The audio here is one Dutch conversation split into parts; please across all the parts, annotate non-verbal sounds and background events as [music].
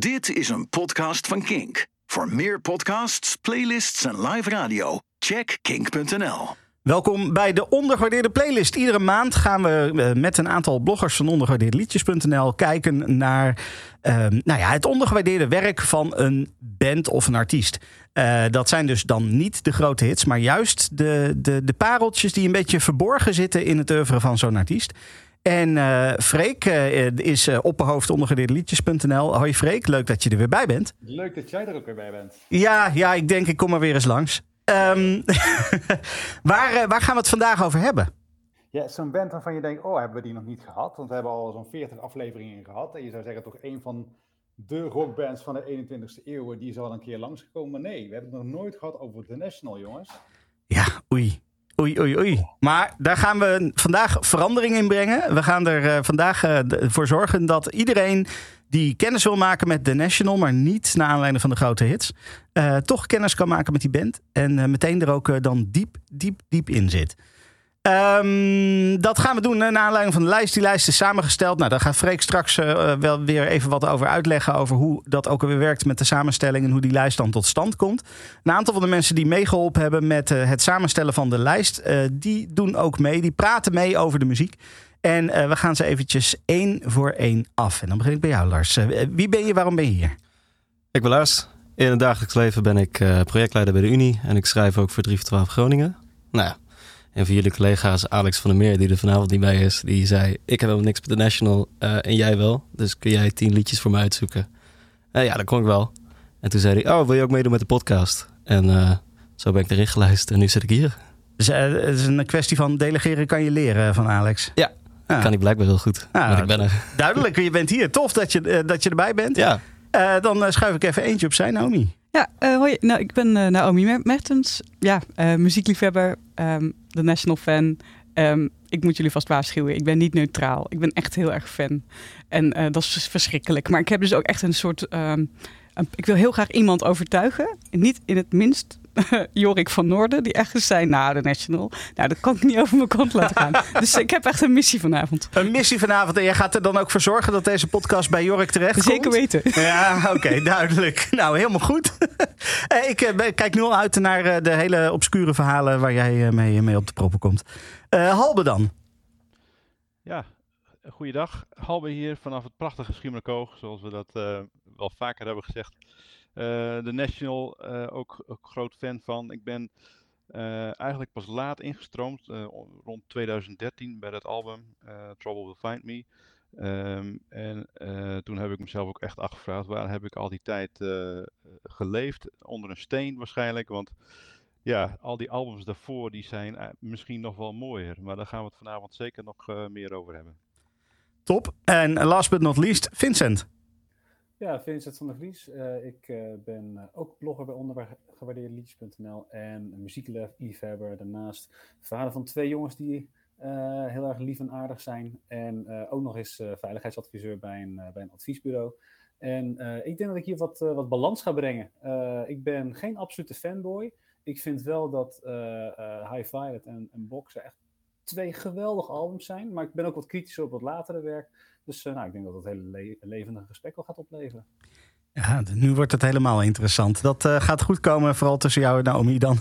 Dit is een podcast van Kink. Voor meer podcasts, playlists en live radio, check kink.nl. Welkom bij de ondergewaardeerde playlist. Iedere maand gaan we eh, met een aantal bloggers van ondergewaardeerdeliedjes.nl kijken naar uh, nou ja, het ondergewaardeerde werk van een band of een artiest. Uh, dat zijn dus dan niet de grote hits, maar juist de, de, de pareltjes die een beetje verborgen zitten in het oeuvre van zo'n artiest. En uh, Freek uh, is uh, opperhoofd ondergewaardeerdeliedjes.nl. Hoi Freek, leuk dat je er weer bij bent. Leuk dat jij er ook weer bij bent. Ja, ja ik denk ik kom er weer eens langs. Um, [laughs] waar, waar gaan we het vandaag over hebben? Ja, zo'n band waarvan je denkt, oh, hebben we die nog niet gehad? Want we hebben al zo'n 40 afleveringen gehad. En je zou zeggen, toch een van de rockbands van de 21ste eeuw, die is al een keer langsgekomen. Maar nee, we hebben het nog nooit gehad over The National, jongens. Ja, oei. Oei, oei, oei. Maar daar gaan we vandaag verandering in brengen. We gaan er uh, vandaag uh, voor zorgen dat iedereen die kennis wil maken met The National, maar niet naar aanleiding van de grote hits, uh, toch kennis kan maken met die band. En meteen er ook dan diep, diep, diep in zit. Um, dat gaan we doen naar aanleiding van de lijst. Die lijst is samengesteld. Nou, daar gaat Freek straks uh, wel weer even wat over uitleggen. Over hoe dat ook weer werkt met de samenstelling. En hoe die lijst dan tot stand komt. Een aantal van de mensen die meegeholpen hebben met uh, het samenstellen van de lijst. Uh, die doen ook mee. Die praten mee over de muziek. En we gaan ze eventjes één voor één af. En dan begin ik bij jou, Lars. wie ben je? Waarom ben je hier? Ik ben Lars. In het dagelijks leven ben ik projectleider bij de Unie. En ik schrijf ook voor 3 voor 12 Groningen. Nou ja. En van jullie collega's, Alex van der Meer, die er vanavond niet bij is, die zei: Ik heb helemaal niks met de National uh, en jij wel. Dus kun jij tien liedjes voor mij uitzoeken? Uh, ja, dat kon ik wel. En toen zei hij: Oh, wil je ook meedoen met de podcast? En uh, zo ben ik erin geluisterd en nu zit ik hier. Dus het is een kwestie van delegeren kan je leren van Alex. Ja, ah. kan hij blijkbaar heel goed. Ah, maar ik ben er. Duidelijk, je bent hier. Tof dat je, dat je erbij bent. Ja. Dan schuif ik even eentje op zijn, Naomi. Ja, uh, hoi. Nou, ik ben uh, Naomi Mertens. Ja, muziekliefhebber, um, de National fan. Um, ik moet jullie vast waarschuwen, ik ben niet neutraal. Ik ben echt heel erg fan. En dat is verschrikkelijk. Maar ik heb dus ook echt een soort... Um, ik wil heel graag iemand overtuigen. Niet in het minst [laughs] Jorik van Noorden, die echt zei, nou, de National, nou, dat kan ik niet over mijn kont laten gaan. [laughs] dus ik heb echt een missie vanavond. Een missie vanavond. En jij gaat er dan ook voor zorgen dat deze podcast bij Jorik terecht Zeker komt? weten. [laughs] Ja, oké, okay, duidelijk. Nou, helemaal goed. ik kijk nu al uit naar de hele obscure verhalen waar jij mee, mee op de proppen komt. Uh, Halbe dan. Ja, goeiedag. Halbe hier vanaf het prachtige Schiermonnikoog, zoals we dat uh, wel vaker hebben gezegd. Uh, de National uh, ook, ook, groot fan van. Ik ben uh, eigenlijk pas laat ingestroomd, rond 2013 bij dat album Trouble Will Find Me. Um, en toen heb ik mezelf ook echt afgevraagd, waar heb ik al die tijd geleefd? Onder een steen waarschijnlijk, want ja, al die albums daarvoor die zijn misschien nog wel mooier. Maar daar gaan we het vanavond zeker nog meer over hebben. Top. En last but not least, Vincent. Ja, Vincent van der Vries. Uh, ik uh, ben uh, ook blogger bij ondergewaardeerdeliedjes.nl en muziekliefhebber. Daarnaast vader van twee jongens die heel erg lief en aardig zijn. En ook nog eens veiligheidsadviseur bij een, bij een adviesbureau. En ik denk dat ik hier wat, wat balans ga brengen. ik ben geen absolute fanboy. Ik vind wel dat High Violet en, en Boxer echt twee geweldige albums zijn. Maar ik ben ook wat kritischer op wat latere werk. Dus uh, nou, ik denk dat het hele le levendige gesprek wel gaat opleveren. Ja, nu wordt het helemaal interessant. Dat uh, gaat goed komen, vooral tussen jou en Naomi dan.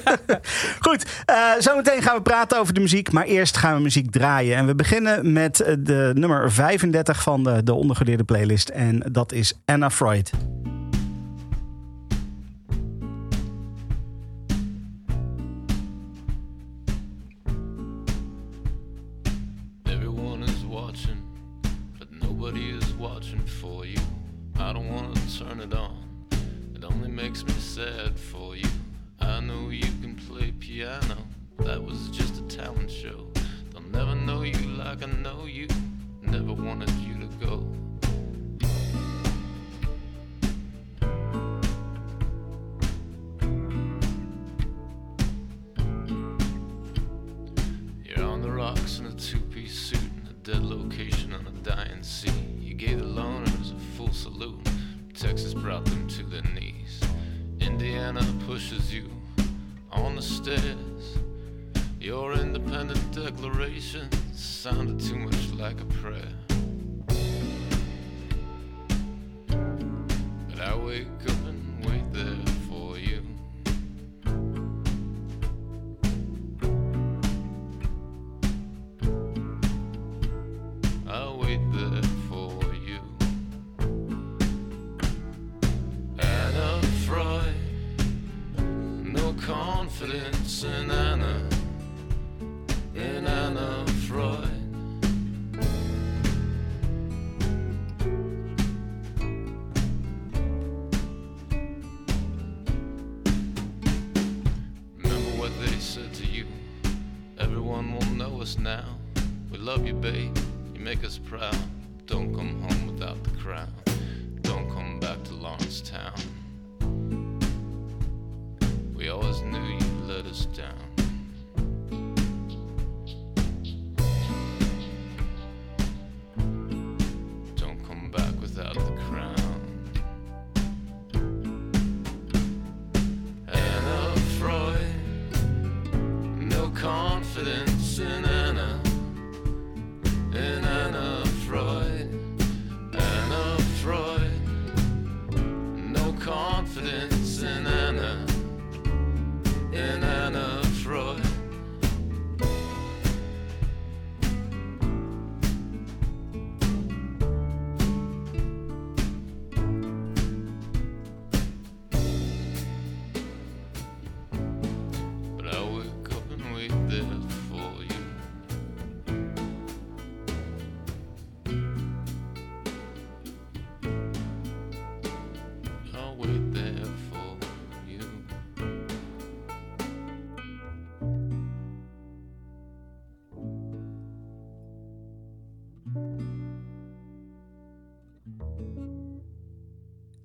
[laughs] goed, uh, zometeen gaan we praten over de muziek. Maar eerst gaan we muziek draaien. En we beginnen met de nummer 35 van de, de ondergedeerde playlist. En dat is Anna Freud.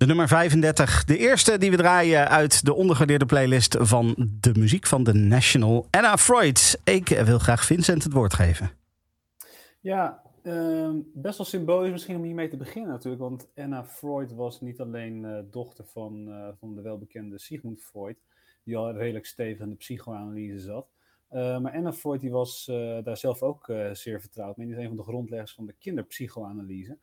Nummer 35, de eerste die we draaien uit de ondergewaardeerde playlist van de muziek van The National. Anna Freud. Ik wil graag Vincent het woord geven. Ja, ehm, best wel symbolisch misschien om hiermee te beginnen natuurlijk. Want Anna Freud was niet alleen eh, dochter van, eh, van de welbekende Sigmund Freud, die al redelijk stevig in de psychoanalyse zat. Eh, maar Anna Freud die was daar zelf ook zeer vertrouwd mee. Die is een van de grondleggers van de kinderpsychoanalyse.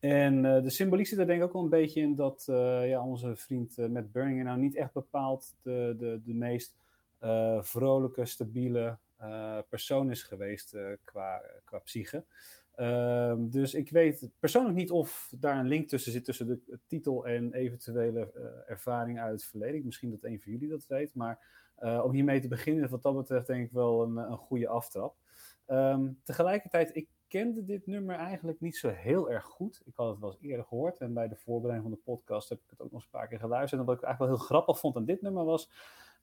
En eh, de symboliek zit er denk ik ook wel een beetje in dat eh, ja, onze vriend eh, Matt Berninger nou niet echt bepaald de, de, de meest vrolijke, stabiele persoon is geweest qua, qua psyche. Ehm, dus ik weet persoonlijk niet of daar een link tussen zit tussen de titel en eventuele ervaring uit het verleden. Misschien dat een van jullie dat weet, maar om hiermee te beginnen wat dat betreft denk ik wel een, een goede aftrap. Ehm, tegelijkertijd, ik kende dit nummer eigenlijk niet zo heel erg goed. Ik had het wel eens eerder gehoord en bij de voorbereiding van de podcast heb ik het ook nog een paar keer geluisterd. En wat ik eigenlijk wel heel grappig vond aan dit nummer was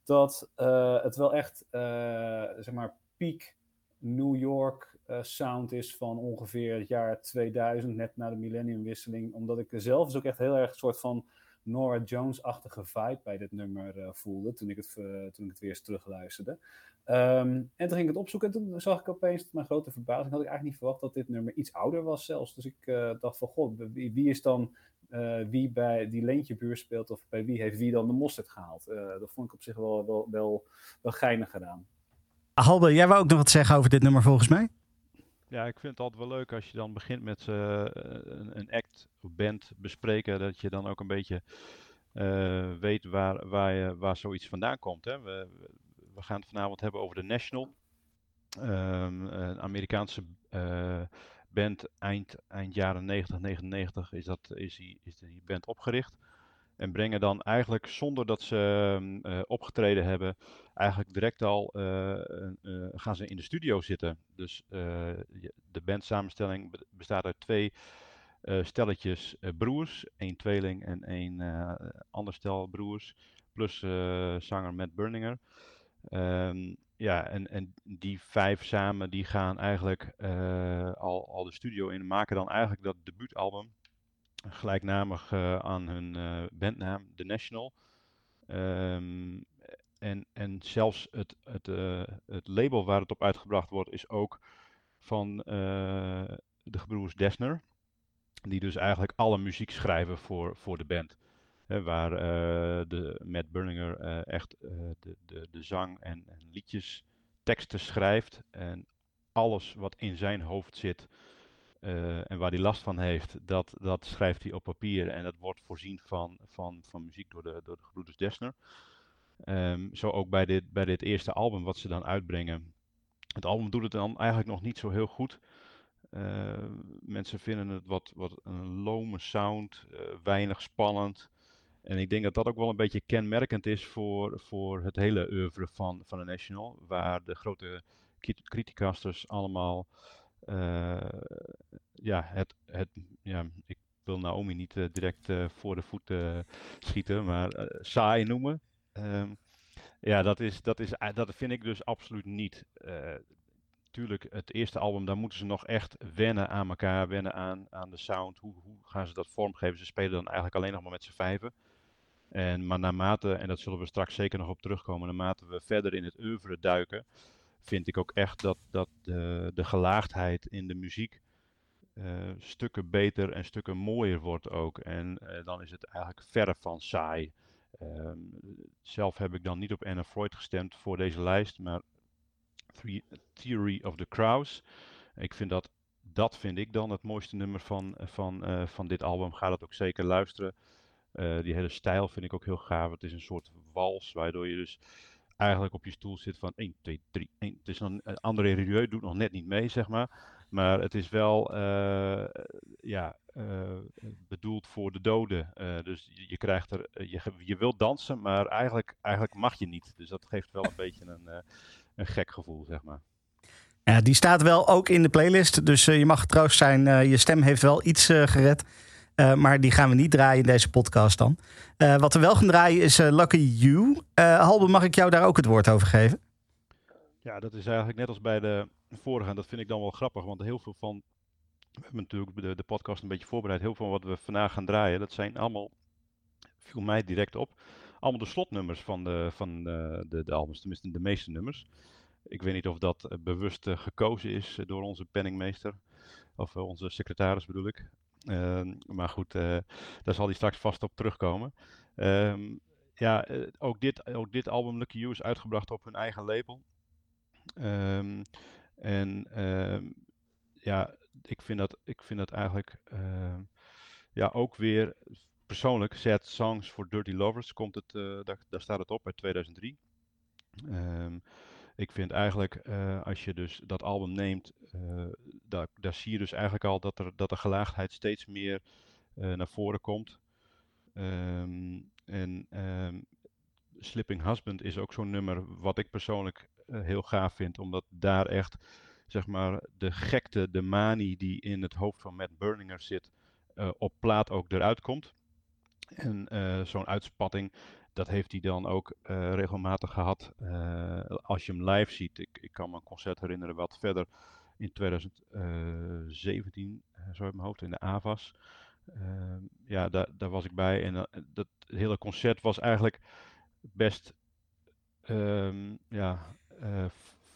dat eh, het wel echt, eh, zeg maar, peak New York eh, sound is van ongeveer het jaar 2000, net na de millenniumwisseling. Omdat ik zelf dus ook echt heel erg een soort van Nora Jones-achtige vibe bij dit nummer eh, voelde toen ik, het, eh, toen ik het weer eens terugluisterde. Ehm, en toen ging ik het opzoeken en toen zag ik opeens, tot mijn grote verbazing, had ik eigenlijk niet verwacht dat dit nummer iets ouder was zelfs. Dus ik eh, dacht van, god, wie, is dan wie bij die Leentje-buur speelt of bij wie heeft wie dan de mosterd gehaald? Eh, dat vond ik op zich wel, wel, wel, wel geinig gedaan. Halbe, jij wou ook nog wat zeggen over dit nummer volgens mij? Ja, ik vind het altijd wel leuk als je dan begint met eh, een, een act of band bespreken, dat je dan ook een beetje eh, weet waar, waar, je, waar zoiets vandaan komt. Hè. We, we gaan het vanavond hebben over de National, Ehm, een Amerikaanse eh, band eind, eind jaren 90, 99 is, dat, is, die, is die band opgericht. En brengen dan eigenlijk zonder dat ze ehm, eh, opgetreden hebben, eigenlijk direct al eh, eh, gaan ze in de studio zitten. Dus de bandsamenstelling be- bestaat uit twee stelletjes broers, één tweeling en één ander stel broers, plus zanger Matt Berninger. Ehm, ja, en, en die vijf samen die gaan eigenlijk al, al de studio in, maken dan eigenlijk dat debuutalbum gelijknamig eh, aan hun eh, bandnaam, The National. Ehm, en, en zelfs het, het, eh, het label waar het op uitgebracht wordt is ook van de gebroers Desner. Die dus eigenlijk alle muziek schrijven voor, voor de band. Waar eh, de Matt Berninger echt de, de, de zang en, en liedjes, teksten schrijft. En alles wat in zijn hoofd zit, eh, en waar hij last van heeft, dat, dat schrijft hij op papier en dat wordt voorzien van, van, van muziek door de, door de gebroeders Dessner. Ehm, zo ook bij dit, bij dit eerste album wat ze dan uitbrengen. Het album doet het dan eigenlijk nog niet zo heel goed. Uh, mensen vinden het wat, wat een lome sound, uh, weinig spannend. En ik denk dat dat ook wel een beetje kenmerkend is voor, voor het hele oeuvre van, van de National. Waar de grote criticasters allemaal ja, het, het, ja, ik wil Naomi niet uh, direct uh, voor de voeten schieten, maar saai noemen. Um, ja, dat, is, dat, is, dat vind ik dus absoluut niet. tuurlijk, het eerste album, daar moeten ze nog echt wennen aan elkaar, wennen aan, aan de sound. Hoe, hoe gaan ze dat vormgeven? Ze spelen dan eigenlijk alleen nog maar met z'n vijven. En, maar naarmate, en dat zullen we straks zeker nog op terugkomen, naarmate we verder in het oeuvre duiken, vind ik ook echt dat, dat de, de gelaagdheid in de muziek uh, stukken beter en stukken mooier wordt ook. En uh, dan is het eigenlijk verre van saai. Um, zelf heb ik dan niet op Anna Freud gestemd voor deze lijst, maar Theory of the Crows. Ik vind dat, dat vind ik dan het mooiste nummer van, van, uh, van dit album. Ga dat ook zeker luisteren. die hele stijl vind ik ook heel gaaf. Het is een soort wals, waardoor je dus eigenlijk op je stoel zit van 1, 2, 3, 1. Het is dan, André Rieu doet nog net niet mee, zeg maar. Maar het is wel uh, ja, uh, bedoeld voor de doden. Dus je, krijgt er, je, je wilt dansen, maar eigenlijk, eigenlijk mag je niet. Dus dat geeft wel een beetje een, een gek gevoel, zeg maar. Ja, die staat wel ook in de playlist. Dus je mag getroost zijn. je stem heeft wel iets gered. Uh, maar die gaan we niet draaien in deze podcast dan. Uh, wat we wel gaan draaien is uh, Lucky You. Halbe, mag ik jou daar ook het woord over geven? Ja, dat is eigenlijk net als bij de vorige. En dat vind ik dan wel grappig, want heel veel van. We hebben natuurlijk de, podcast een beetje voorbereid. Heel veel wat we vandaag gaan draaien, dat zijn allemaal. viel mij direct op. Allemaal de slotnummers van de, van de, de, de albums, tenminste de meeste nummers. Ik weet niet of dat bewust gekozen is door onze penningmeester. Of onze secretaris bedoel ik. Uh, maar goed, uh, daar zal hij straks vast op terugkomen. Um, ja, uh, ook, dit, ook dit album Lucky You is uitgebracht op hun eigen label. Um, en ja, ik vind dat, ik vind dat eigenlijk ja, ook weer persoonlijk Sad Songs for Dirty Lovers komt het, daar, daar staat het op uit 2003 ik vind eigenlijk, als je dus dat album neemt, daar, zie je dus eigenlijk al dat, er, dat de gelaagdheid steeds meer uh, naar voren komt. Um, en um, Slipping Husband is ook zo'n nummer wat ik persoonlijk heel gaaf vind, omdat daar echt, zeg maar, de gekte, de manie die in het hoofd van Matt Berninger zit, op plaat ook eruit komt. En zo'n uitspatting, dat heeft hij dan ook regelmatig gehad. Als je hem live ziet, ik, ik kan me een concert herinneren wat verder in 2017, uh, zo uit mijn hoofd, in de AVAS. Ehm, ja, daar, daar was ik bij en eh, dat hele concert was eigenlijk best um, ja,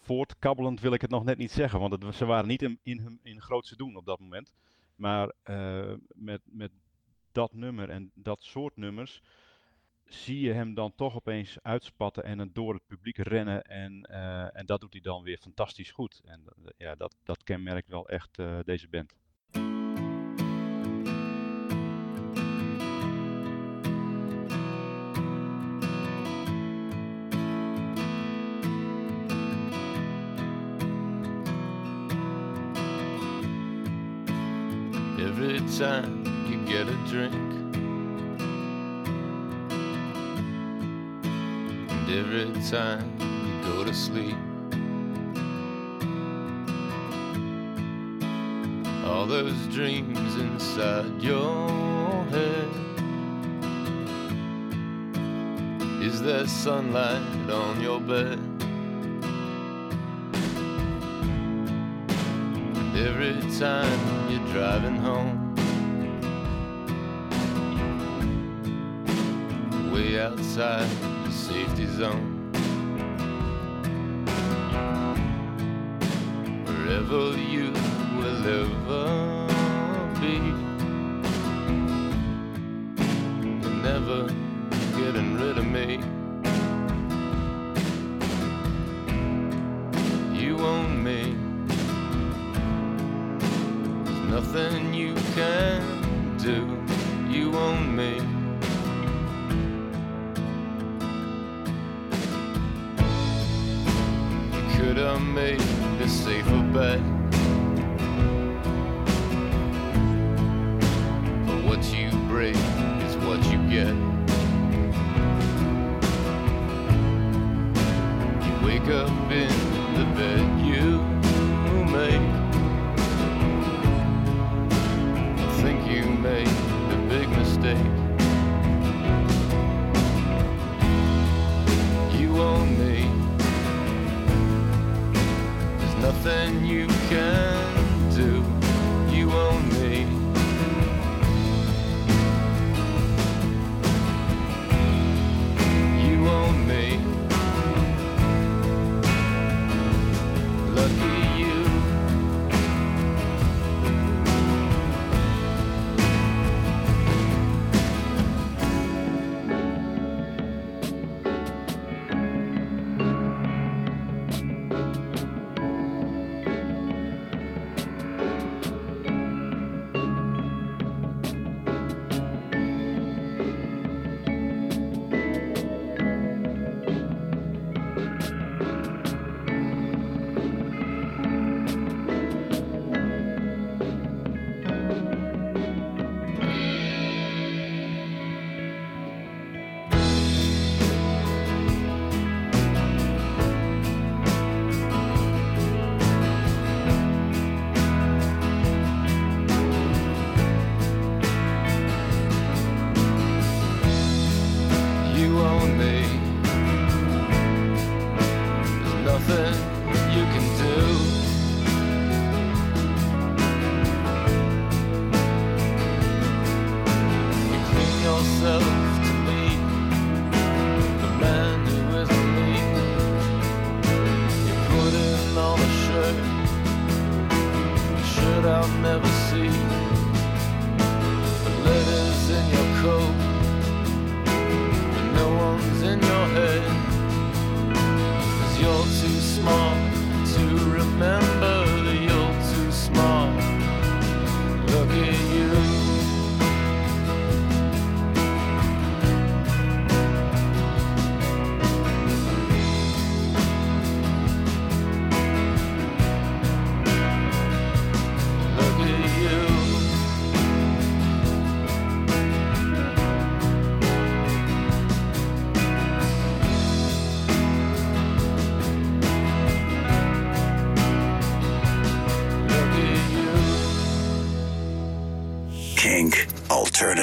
voortkabbelend wil ik het nog net niet zeggen, want ze waren niet in, in, hun, in grootste doen op dat moment. Maar met, met dat nummer en dat soort nummers zie je hem dan toch opeens uitspatten en het door het publiek rennen. En, uh, en dat doet hij dan weer fantastisch goed. En uh, ja, dat, dat kenmerkt wel echt uh, deze band. Every time you get a drink every time you go to sleep. All those dreams inside your head. Is there sunlight on your bed? And every time you're driving home. Way outside safety zone. Wherever you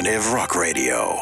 Alternative Rock Radio.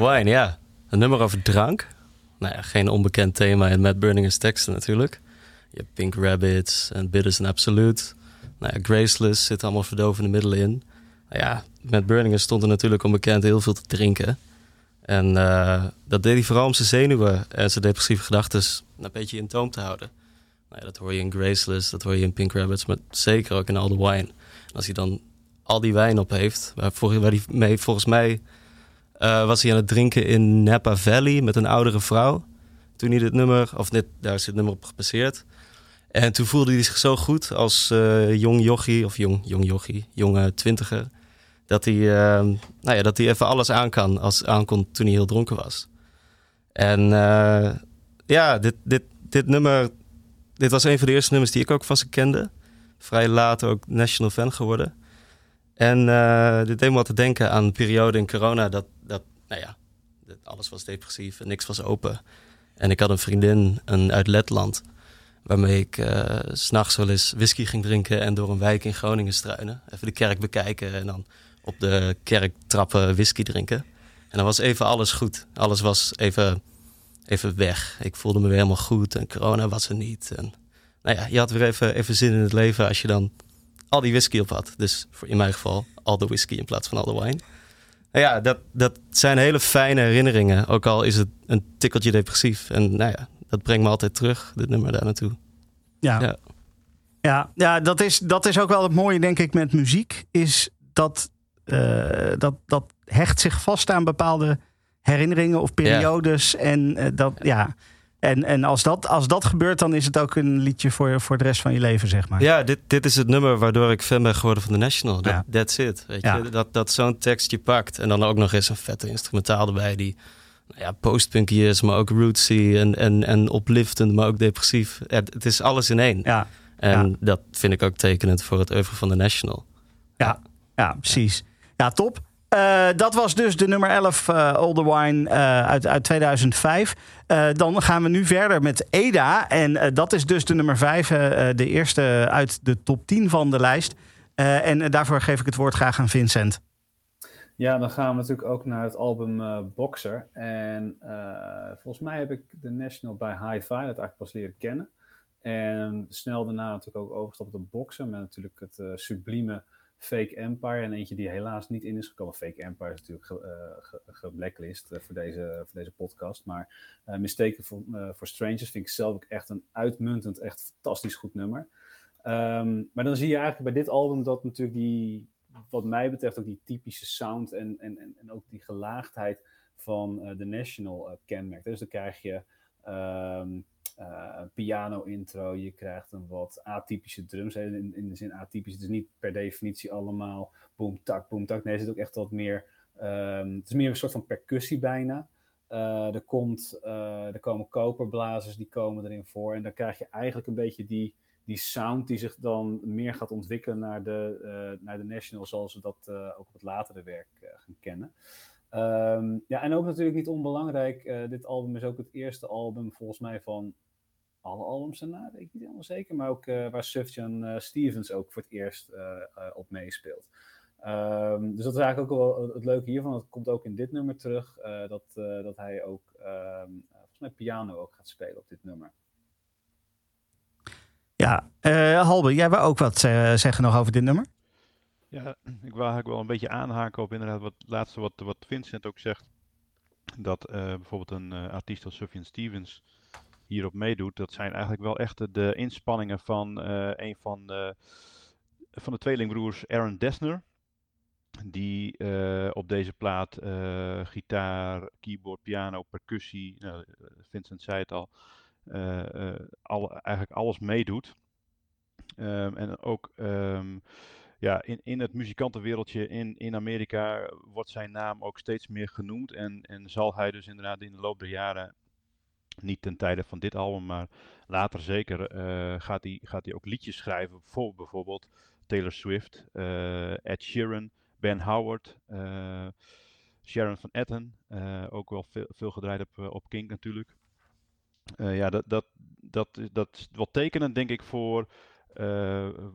Wine, ja. Een nummer over drank. Nou ja, geen onbekend thema in Matt Burninger's teksten natuurlijk. Je hebt Pink Rabbits en Bitters and Absolute. Nou ja, Graceless zit allemaal verdovende middelen in. Nou ja, Matt Burninger stond er natuurlijk onbekend heel veel te drinken. En uh, dat deed hij vooral om zijn zenuwen en zijn depressieve gedachten een beetje in toom te houden. Nou ja, dat hoor je in Graceless, dat hoor je in Pink Rabbits, maar zeker ook in All the Wine. Als hij dan al die wijn op heeft, waar, waar hij mee volgens mij uh, was hij aan het drinken in Napa Valley met een oudere vrouw. Toen hij dit nummer, of net, daar is dit nummer op gepasseerd. En toen voelde hij zich zo goed als uh, jong jochie, of jong, jong jochie, jonge twintiger. Dat hij, uh, nou ja, dat hij even alles aan kan als aankon toen hij heel dronken was. En uh, ja, dit, dit, dit nummer, dit was een van de eerste nummers die ik ook van ze kende. Vrij laat ook national fan geworden. En dit deed me te denken aan de periode in corona dat nou ja, alles was depressief en niks was open. En ik had een vriendin een, uit Letland Waarmee ik uh, s'nachts wel eens whisky ging drinken en door een wijk in Groningen struinen. Even de kerk bekijken en dan op de kerktrappen whisky drinken. En dan was even alles goed. Alles was even, even weg. Ik voelde me weer helemaal goed en corona was er niet. En, nou ja, je had weer even, even zin in het leven als je dan al die whisky op had. Dus voor in mijn geval al de whisky in plaats van al de wine. Ja, dat, dat zijn hele fijne herinneringen. Ook al is het een tikkeltje depressief. En nou ja, dat brengt me altijd terug, dit nummer daar naartoe. Ja, ja. ja, ja dat, is, dat is ook wel het mooie, denk ik, met muziek. Is dat, uh, dat, dat hecht zich vast aan bepaalde herinneringen of periodes. En uh, dat, ja. En, en als, dat, als dat gebeurt, dan is het ook een liedje voor, voor de rest van je leven, zeg maar. Ja, dit, dit is het nummer waardoor ik fan ben geworden van The National. That, ja. That's it. Weet je? Dat, dat zo'n tekst je pakt. En dan ook nog eens een vette instrumentaal erbij die nou ja, postpunky is, maar ook rootsy en, en, en opliftend, maar ook depressief. Het, het is alles in één. Ja. En dat vind ik ook tekenend voor het oeuvre van de National. Ja, ja precies. Ja, top. Uh, dat was dus de nummer 11 uh, Older Wine uh, uit, uit 2005. dan gaan we nu verder met Eda. En dat is dus de nummer 5, de eerste uit de top 10 van de lijst. en daarvoor geef ik het woord graag aan Vincent. Ja, dan gaan we natuurlijk ook naar het album Boxer. En volgens mij heb ik de National bij Hi-Fi, dat eigenlijk pas leren kennen. En snel daarna natuurlijk ook overgestapt op Boxer, met natuurlijk het sublieme Fake Empire. En eentje die helaas niet in is gekomen. Fake Empire is natuurlijk geblacklist ge, ge voor, deze, voor deze podcast. Maar Mistaken for, Strangers vind ik zelf ook echt een uitmuntend, echt fantastisch goed nummer. Um, maar dan zie je eigenlijk bij dit album dat natuurlijk die wat mij betreft ook die typische sound en, en, en, en ook die gelaagdheid van uh, de National uh, kenmerkt. Dus dan krijg je um, uh, piano intro, je krijgt een wat atypische drums. In, in de zin atypisch, het is niet per definitie allemaal boom tak, boom tak. Nee, er zit ook echt wat meer, um, het is meer een soort van percussie bijna. er, komt, er komen koperblazers, die komen erin voor. En dan krijg je eigenlijk een beetje die die sound die zich dan meer gaat ontwikkelen naar de, naar de National, zoals we dat ook op het latere werk gaan kennen. Um, ja, en ook natuurlijk niet onbelangrijk, dit album is ook het eerste album volgens mij van alle albums erna, weet ik niet helemaal zeker, maar ook waar Sufjan Stevens ook voor het eerst op meespeelt. Um, dus dat is eigenlijk ook wel het leuke hiervan. Dat komt ook in dit nummer terug. dat, dat hij ook um, volgens mij piano ook gaat spelen op dit nummer. Ja, Halbe, jij wil ook wat zeggen nog over dit nummer? Ja, [clears throat] ik wil eigenlijk wel een beetje aanhaken op inderdaad wat laatste wat, wat Vincent ook zegt. Dat uh, bijvoorbeeld een artiest als Sufjan Stevens hierop meedoet. Dat zijn eigenlijk wel echt de inspanningen van een van de, van de tweelingbroers Aaron Dessner. Die op deze plaat gitaar, keyboard, piano, percussie, nou, Vincent zei het al, al, eigenlijk alles meedoet. Um, en ook um, ja, in, in het muzikantenwereldje in, in Amerika wordt zijn naam ook steeds meer genoemd. En, en zal hij dus inderdaad in de loop der jaren, niet ten tijde van dit album, maar later zeker, uh, gaat hij gaat hij ook liedjes schrijven voor bijvoorbeeld Taylor Swift, uh, Ed Sheeran, Ben Howard, Sharon van Etten, ook wel veel, veel gedraaid op, op Kink natuurlijk. Ja, dat, dat, dat, dat is wat tekenend, denk ik, voor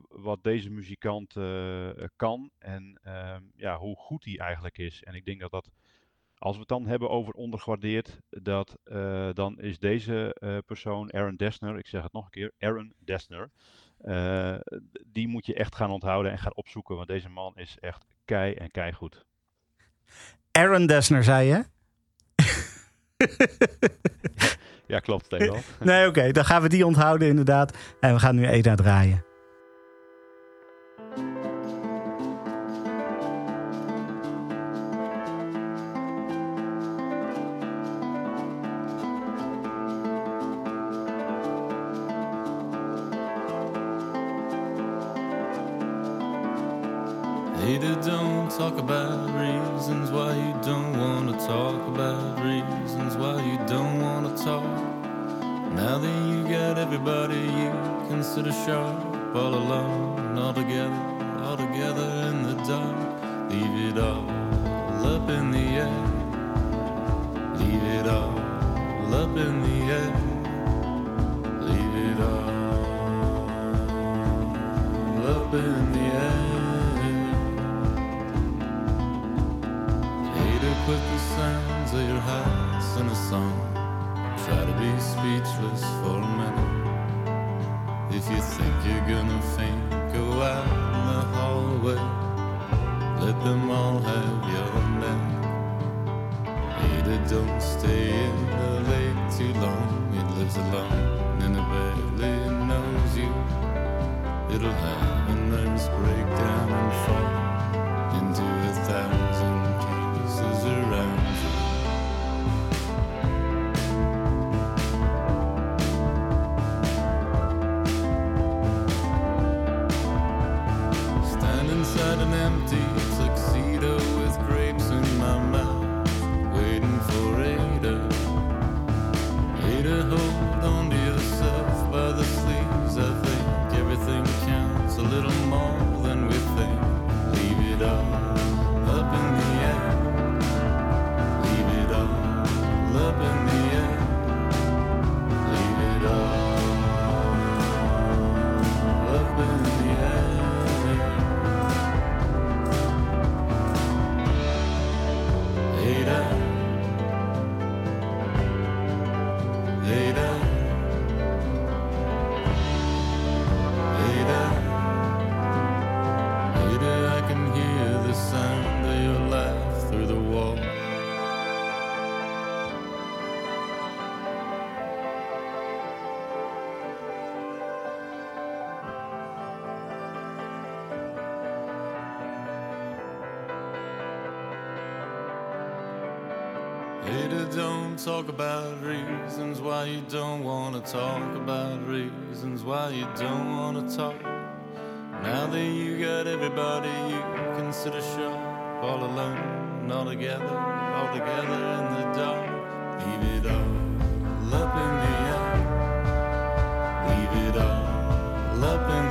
wat deze muzikant uh, kan en ehm, ja, hoe goed hij eigenlijk is. En ik denk dat dat als we het dan hebben over ondergewaardeerd, dat, eh, dan is deze eh, persoon, Aaron Dessner, ik zeg het nog een keer, Aaron Dessner, eh, die moet je echt gaan onthouden en gaan opzoeken, want deze man is echt kei en kei goed. Aaron Dessner, zei je? [laughs] Ja, klopt. [laughs] Nee, oké. dan gaan we die onthouden inderdaad. En we gaan nu Eda draaien. Talk about reasons why you don't want to talk about reasons why you don't want to talk. Now that you got everybody you consider sharp, all alone, all together, all together in the dark. Leave it all up in the air. Leave it all up in the air. Leave it all up in the air. Sounds of your hearts in a song. Try to be speechless for a minute. If you think you're gonna faint, go out in the hallway. Let them all have your neck. Hater, don't stay in the lake too long. It lives alone and it barely knows you. It'll have a nervous breakdown love. Talk about reasons why you don't wanna talk about reasons why you don't wanna talk. Now that you got everybody you consider sharp, all alone, all together, all together in the dark. Leave it all up in the air. Leave it all up in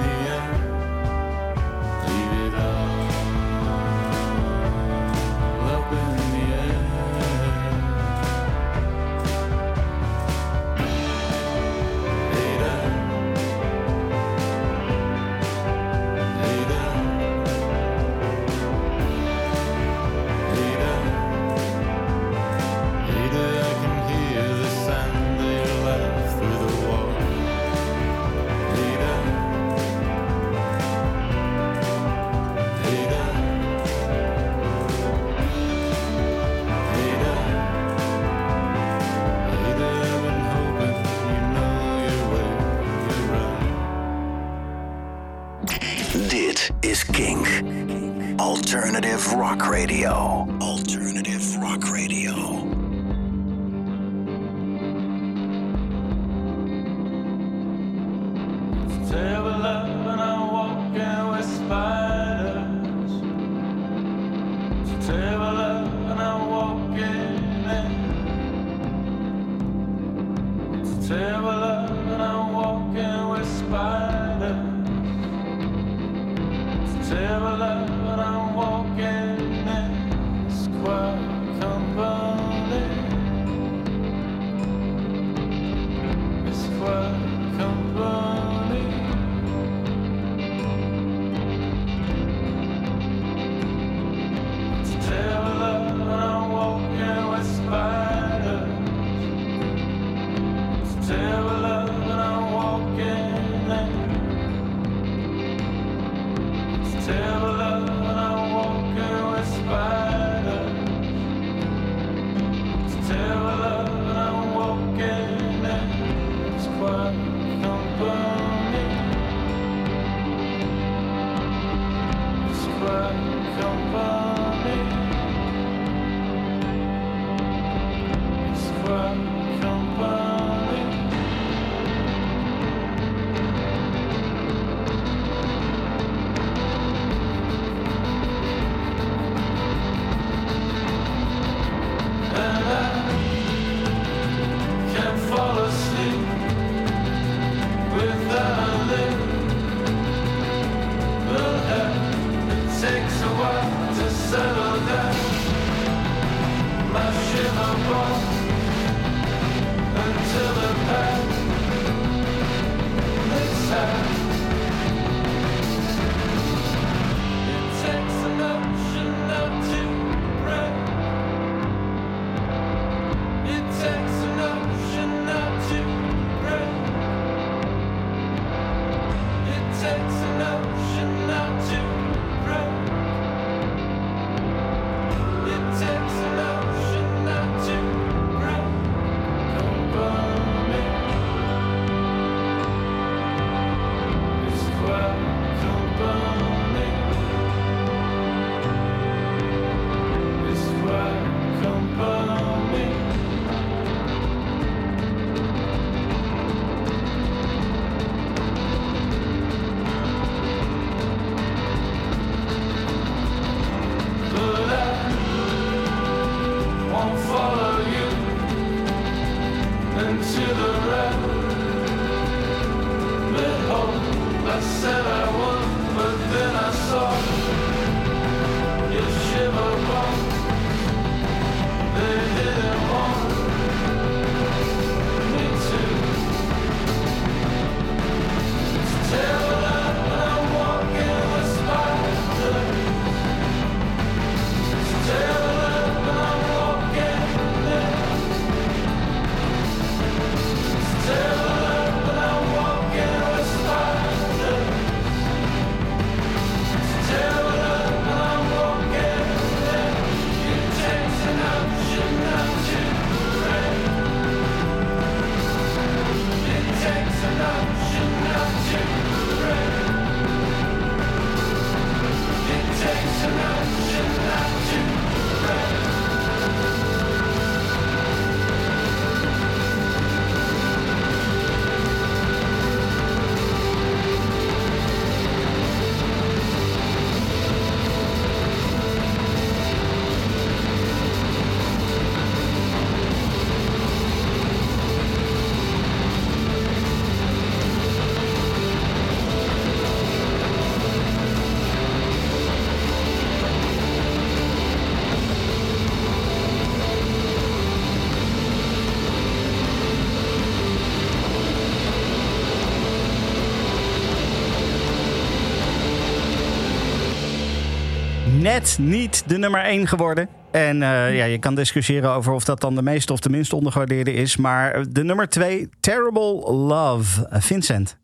Net niet de nummer 1 geworden. En eh, ja, je kan discussiëren over of dat dan de meest of de minst ondergewaardeerde is. Maar de nummer 2, Terrible Love. Eh, Vincent.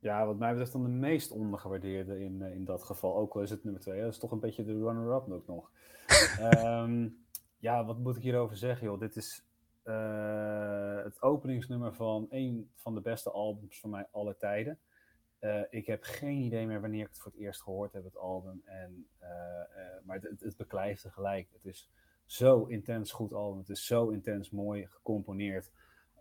Ja, wat mij betreft dan de meest ondergewaardeerde in, eh, in dat geval. Ook al is het nummer twee. Dat is toch een beetje de runner-up ook nog. [laughs] Ehm, ja, wat moet ik hierover zeggen, joh? Dit is eh, het openingsnummer van een van de beste albums van mij alle tijden. Eh, ik heb geen idee meer wanneer ik het voor het eerst gehoord heb, het album. En, eh, eh, maar het, het beklijft tegelijk. Het is zo intens goed album. Het is zo intens mooi gecomponeerd.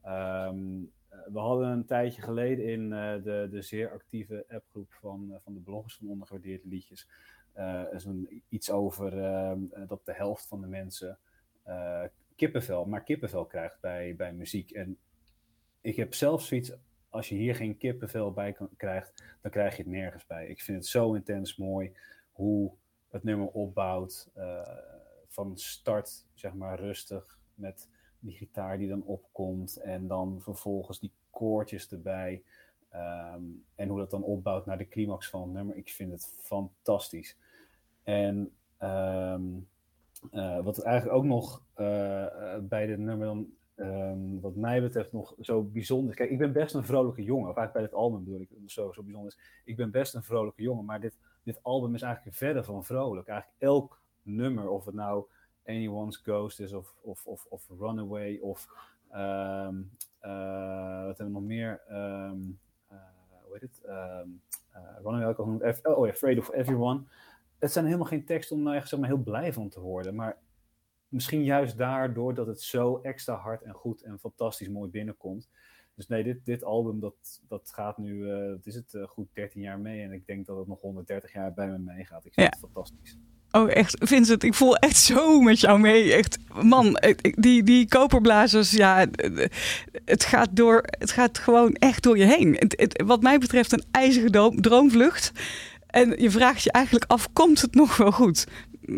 Ehm, eh, we hadden een tijdje geleden in de, de zeer actieve appgroep van, van de bloggers van ondergewaardeerde liedjes. zo'n iets over ehm, eh, dat de helft van de mensen kippenvel, maar kippenvel krijgt bij, bij muziek. En ik heb zelf zoiets, als je hier geen kippenvel bij kan, krijgt, dan krijg je het nergens bij. Ik vind het zo intens mooi hoe het nummer opbouwt. eh, van start, zeg maar, rustig met die gitaar die dan opkomt en dan vervolgens die koortjes erbij. Ehm, en hoe dat dan opbouwt naar de climax van het nummer. Ik vind het fantastisch. En ehm, eh, wat eigenlijk ook nog eh, bij dit nummer dan, ehm, wat mij betreft, nog zo bijzonder is. Kijk, ik ben best een vrolijke jongen. Of eigenlijk bij dit album bedoel ik zo, zo bijzonder is. Ik ben best een vrolijke jongen, maar dit, dit album is eigenlijk verder van vrolijk. Eigenlijk elk nummer, of het nou Anyone's Ghost is of, of, of, of Runaway of ehm, eh, wat hebben we nog meer? Ehm, eh, hoe heet het? Eh, Runaway oh Afraid of Everyone. het zijn helemaal geen teksten om nou echt zeg maar, heel blij van te worden. Maar misschien juist daardoor dat het zo extra hard en goed en fantastisch mooi binnenkomt. Dus nee, dit, dit album dat, dat gaat nu, eh, wat is het, eh, goed 13 jaar mee. En ik denk dat het nog 130 jaar bij me meegaat. Ik vind Ja. het fantastisch. Oh, echt, Vincent, ik voel echt zo met jou mee. Echt, man, die, die koperblazers, ja, eh, het gaat, door, het gaat gewoon echt door je heen. Het, het- wat mij betreft een ijzige droomvlucht. En je vraagt je eigenlijk af, komt het nog wel goed?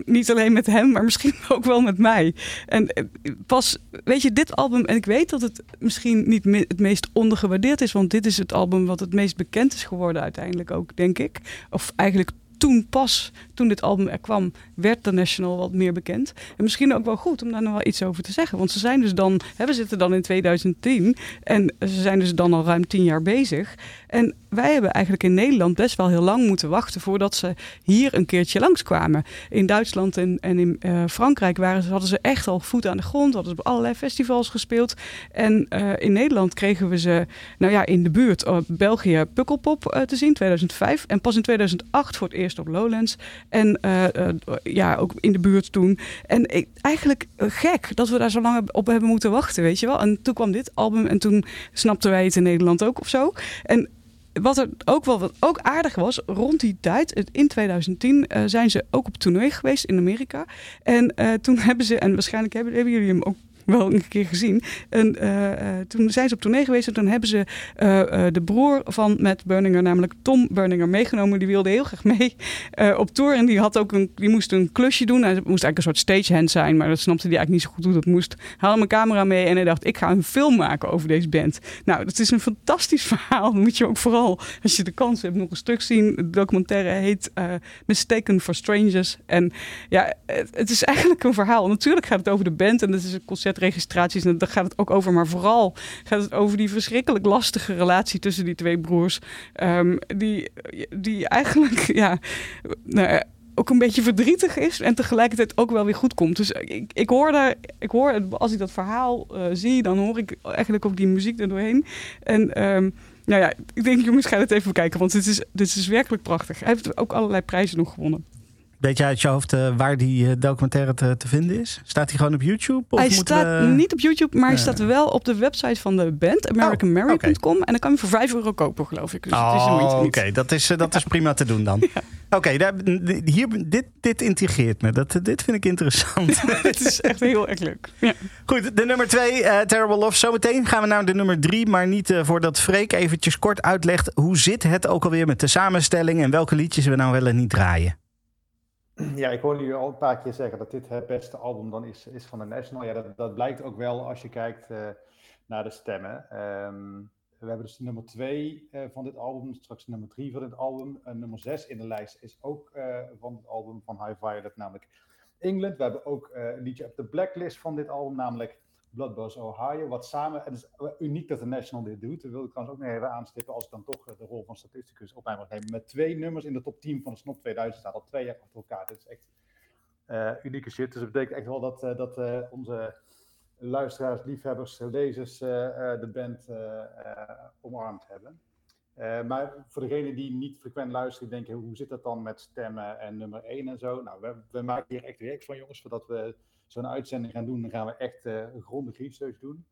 Niet alleen met hem, maar misschien [laughs] ook wel met mij. En eh, pas, weet je, dit album, en ik weet dat het misschien niet het meest ondergewaardeerd is, want dit is het album wat het meest bekend is geworden uiteindelijk ook, denk ik. Of eigenlijk toen pas, toen dit album er kwam, werd The National wat meer bekend. En misschien ook wel goed om daar nog wel iets over te zeggen. Want ze zijn dus dan, we zitten dan in 2010 en ze zijn dus dan al ruim tien jaar bezig. En wij hebben eigenlijk in Nederland best wel heel lang moeten wachten voordat ze hier een keertje langskwamen. In Duitsland en, en in eh, Frankrijk waren ze, hadden ze echt al voet aan de grond, hadden ze op allerlei festivals gespeeld. En eh, in Nederland kregen we ze, nou ja, in de buurt, België, Pukkelpop eh, te zien, 2005. En pas in 2008 voor het eerst op Lowlands. En ja, ook in de buurt toen. En eigenlijk gek dat we daar zo lang op hebben moeten wachten, weet je wel. En toen kwam dit album en toen snapten wij het in Nederland ook of zo. En wat er ook wel wat ook aardig was, rond die tijd, in 2010, eh, zijn ze ook op tournee geweest in Amerika. En eh, toen [laughs] hebben ze, en waarschijnlijk hebben, hebben jullie hem ook wel een keer gezien. En eh, eh, toen zijn ze op tournee geweest en toen hebben ze eh, de broer van Matt Berninger, namelijk Tom Berninger, meegenomen. Die wilde heel graag mee op tour en die, had ook een, die moest een klusje doen. Hij moest eigenlijk een soort stagehand zijn, maar dat snapte hij eigenlijk niet zo goed hoe dat moest. Hij had een camera mee en hij dacht, ik ga een film maken over deze band. Nou, dat is een fantastisch [laughs] verhaal. Dat moet je ook vooral, als je de kans hebt, nog een stuk zien. De documentaire heet Mistaken for Strangers. En ja, het, het is eigenlijk een verhaal. Natuurlijk gaat het over de band en dat is een concertregistraties en daar gaat het ook over. Maar vooral gaat het over die verschrikkelijk lastige relatie tussen die twee broers. Ehm, die, die eigenlijk, [laughs] ja, nou, ja, ook een beetje verdrietig is en tegelijkertijd ook wel weer goed komt. Dus ik, ik hoor daar, ik hoor, als ik dat verhaal eh, zie, dan hoor ik eigenlijk ook die muziek er doorheen. En ehm, nou ja, ik denk jongens, ga het even bekijken, want dit is, dit is werkelijk prachtig. Hij heeft ook allerlei prijzen nog gewonnen. Weet je uit je hoofd eh, waar die eh, documentaire te, te vinden is? Staat hij gewoon op YouTube? Of hij staat we- niet op YouTube, maar hij Eh. staat wel op de website van de band, americanmary.com. En dan kan je voor 5 euro kopen, geloof ik. Dus Oh, oké. Dat, is, dat is prima te doen dan. [laughs] Oké, hier, dit, dit intrigeert me. Dat, dit vind ik interessant. [laughs] Het is echt heel erg leuk. Ja. Goed, de nummer twee, eh, Terrible Love. Zometeen gaan we naar de nummer drie. Maar niet voordat Freek eventjes kort uitlegt... hoe zit het ook alweer met de samenstelling... en welke liedjes we nou wel en niet draaien. [clears throat] Ja, ik hoorde jullie al een paar keer zeggen dat dit het beste album dan is, is van de National. Ja, dat, dat blijkt ook wel als je kijkt eh, naar de stemmen. Ehm, we hebben dus nummer 2 van dit album, straks nummer 3 van dit album. En nummer 6 in de lijst is ook eh, van het album van High Violet, namelijk England. We hebben ook eh, een liedje op de blacklist van dit album, namelijk Bloodbuzz Ohio. Wat samen, en het is uniek dat de National dit doet. Dat wil ik trouwens ook nog even aanstippen als ik dan toch eh, de rol van statisticus op mij mag nemen. Met twee nummers in de top 10 van de Snop 2000 staat al twee jaar achter elkaar. Dit is echt eh, unieke shit. Dus dat betekent echt wel dat, eh, dat onze luisteraars, liefhebbers, lezers de band omarmd hebben. Maar voor degenen die niet frequent luisteren, denken hoe zit dat dan met stemmen en nummer 1 en zo. Nou, we, we maken hier echt werk van jongens, voordat we zo'n uitzending gaan doen, dan gaan we echt eh grondig research doen.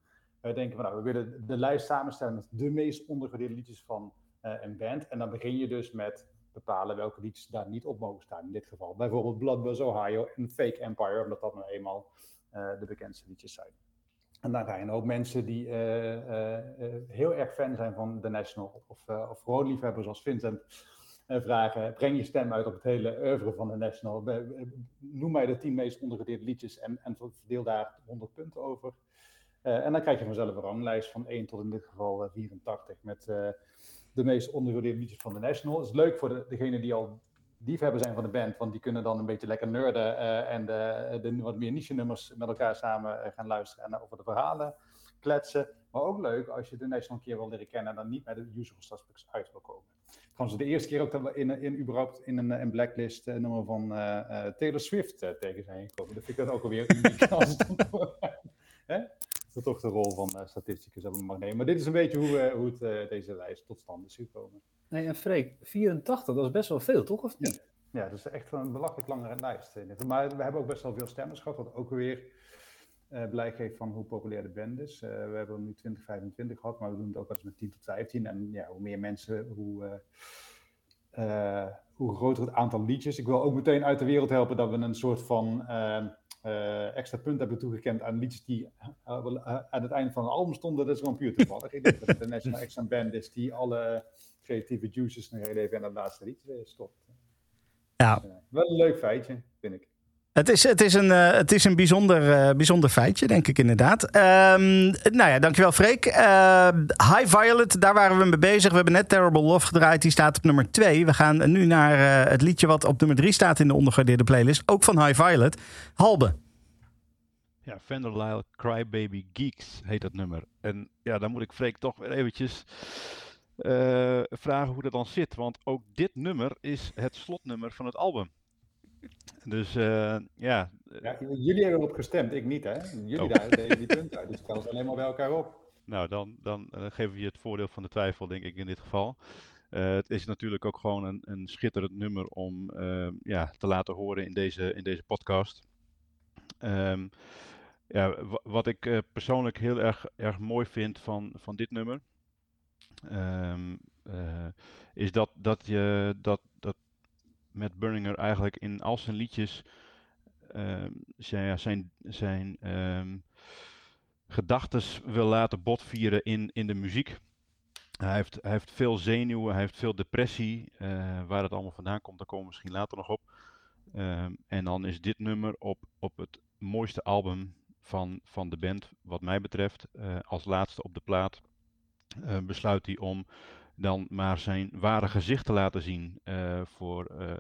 Wij denken van nou, we willen de lijst samenstellen met de meest ondergewaardeerde liedjes van eh, een band. En dan begin je dus met bepalen welke liedjes daar niet op mogen staan. In dit geval bijvoorbeeld Bloodbuzz Ohio en Fake Empire, omdat dat nou eenmaal eh, de bekendste liedjes zijn. En dan ga je een hoop mensen die heel erg fan zijn van The National, of, of gewoon liefhebbers zoals Vincent, vragen: breng je stem uit op het hele oeuvre van The National. Noem mij de tien meest ondergewaardeerde liedjes en, en verdeel daar 100 punten over. Uh, en dan krijg je vanzelf een ranglijst van 1 tot in dit geval 84 met uh, de meest ondergewaardeerde liedjes van The National. Het is leuk voor de, degenen die al liefhebber zijn van de band, want die kunnen dan een beetje lekker nerden en de, de, wat meer niche nummers met elkaar samen gaan luisteren en over de verhalen kletsen. Maar ook leuk als je de National een keer wil leren kennen en dan niet met de usual suspects uit wil komen. Trouwens, de eerste keer ook dat we in, in, überhaupt in een, een blacklist uh, nummer van uh, uh, Taylor Swift tegen zijn gekomen. Dat vind ik dat ook alweer uniek [laughs] als? [laughs] Dat toch de rol van uh, statisticus hebben mag nemen. Maar dit is een beetje hoe, hoe het, deze lijst tot stand is gekomen. Nee, en Freek, 84, dat is best wel veel, toch? Of niet? Ja, dat is echt een belachelijk lange lijst. eh, Maar we hebben ook best wel veel stemmers gehad, wat ook weer eh blijk geeft van hoe populair de band is. Eh, we hebben nu 20, 25 gehad, maar we doen het ook wel eens met 10 tot 15. En ja, hoe meer mensen, hoe, eh, hoe groter het aantal liedjes. Ik wil ook meteen uit de wereld helpen dat we een soort van eh, eh, extra punt hebben toegekend aan liedjes die aan het einde van een album stonden. Dat is gewoon puur toevallig. Ik denk dat het de National een band is die alle creatieve juices nog heel even in het laatste liedje stopt. Ja. Dus, wel een leuk feitje, vind ik. Het is, het is een, eh, het is een bijzonder, eh, bijzonder feitje, denk ik inderdaad. Ehm, nou ja, dankjewel Freek. Eh, High Violet, daar waren we mee bezig. We hebben net Terrible Love gedraaid, die staat op nummer 2. We gaan nu naar eh, het liedje wat op nummer 3 staat in de ondergewaardeerde playlist. Ook van High Violet. Halbe. Ja, Vanderlyle Crybaby Geeks heet dat nummer. En ja, dan moet ik Freek toch weer eventjes vragen hoe dat dan zit. Want ook dit nummer is het slotnummer van het album. Dus eh, ja, Ja, jullie hebben erop gestemd, ik niet, hè? Jullie Oh. daar deden die punten uit, dus kan ze alleen maar bij elkaar op. Nou, dan, dan eh, geven we je het voordeel van de twijfel, denk ik, in dit geval. Eh, het is natuurlijk ook gewoon een, een schitterend nummer om eh, ja, te laten horen in deze, in deze podcast. Ehm, ja, wa- wat ik persoonlijk heel erg, erg mooi vind van, van dit nummer, ehm, eh, is dat, dat je dat Matt Berninger eigenlijk in al zijn liedjes ehm, zijn, zijn ehm, gedachtes wil laten botvieren in, in de muziek. Hij heeft, hij heeft veel zenuwen, hij heeft veel depressie. eh, waar het allemaal vandaan komt, daar komen we misschien later nog op. Ehm, en dan is dit nummer op, op het mooiste album van, van de band, wat mij betreft. eh, als laatste op de plaat eh, besluit hij om dan maar zijn ware gezicht te laten zien. eh, voor eh,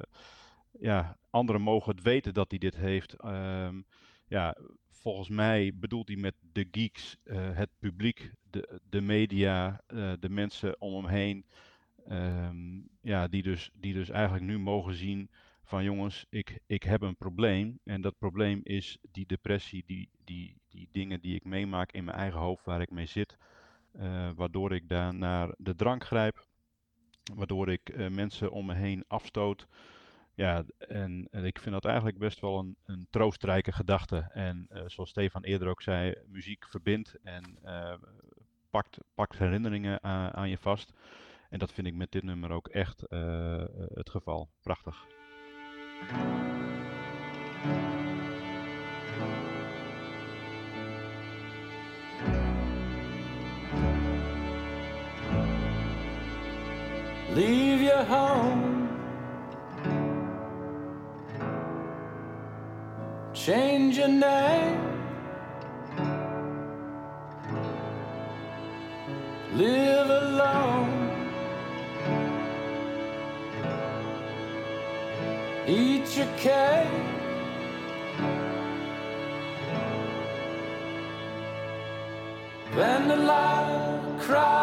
ja, anderen mogen het weten dat hij dit heeft. Ehm, ja, volgens mij bedoelt hij met de geeks eh, het publiek, de, de media, de mensen om hem heen. ehm, ja, die, dus, die dus eigenlijk nu mogen zien van jongens, ik, ik heb een probleem. En dat probleem is die depressie, die, die, die dingen die ik meemaak in mijn eigen hoofd waar ik mee zit. Eh, waardoor ik daar naar de drank grijp. Waardoor ik eh, mensen om me heen afstoot. Ja, en, ik vind dat eigenlijk best wel een, een troostrijke gedachte. En eh, zoals Stefan eerder ook zei, muziek verbindt en pakt, pakt herinneringen aan, aan je vast. En dat vind ik met dit nummer ook echt het geval. Prachtig. Leave your home. Change your name. Live alone. Eat your cake. Vanilla, cry, baby,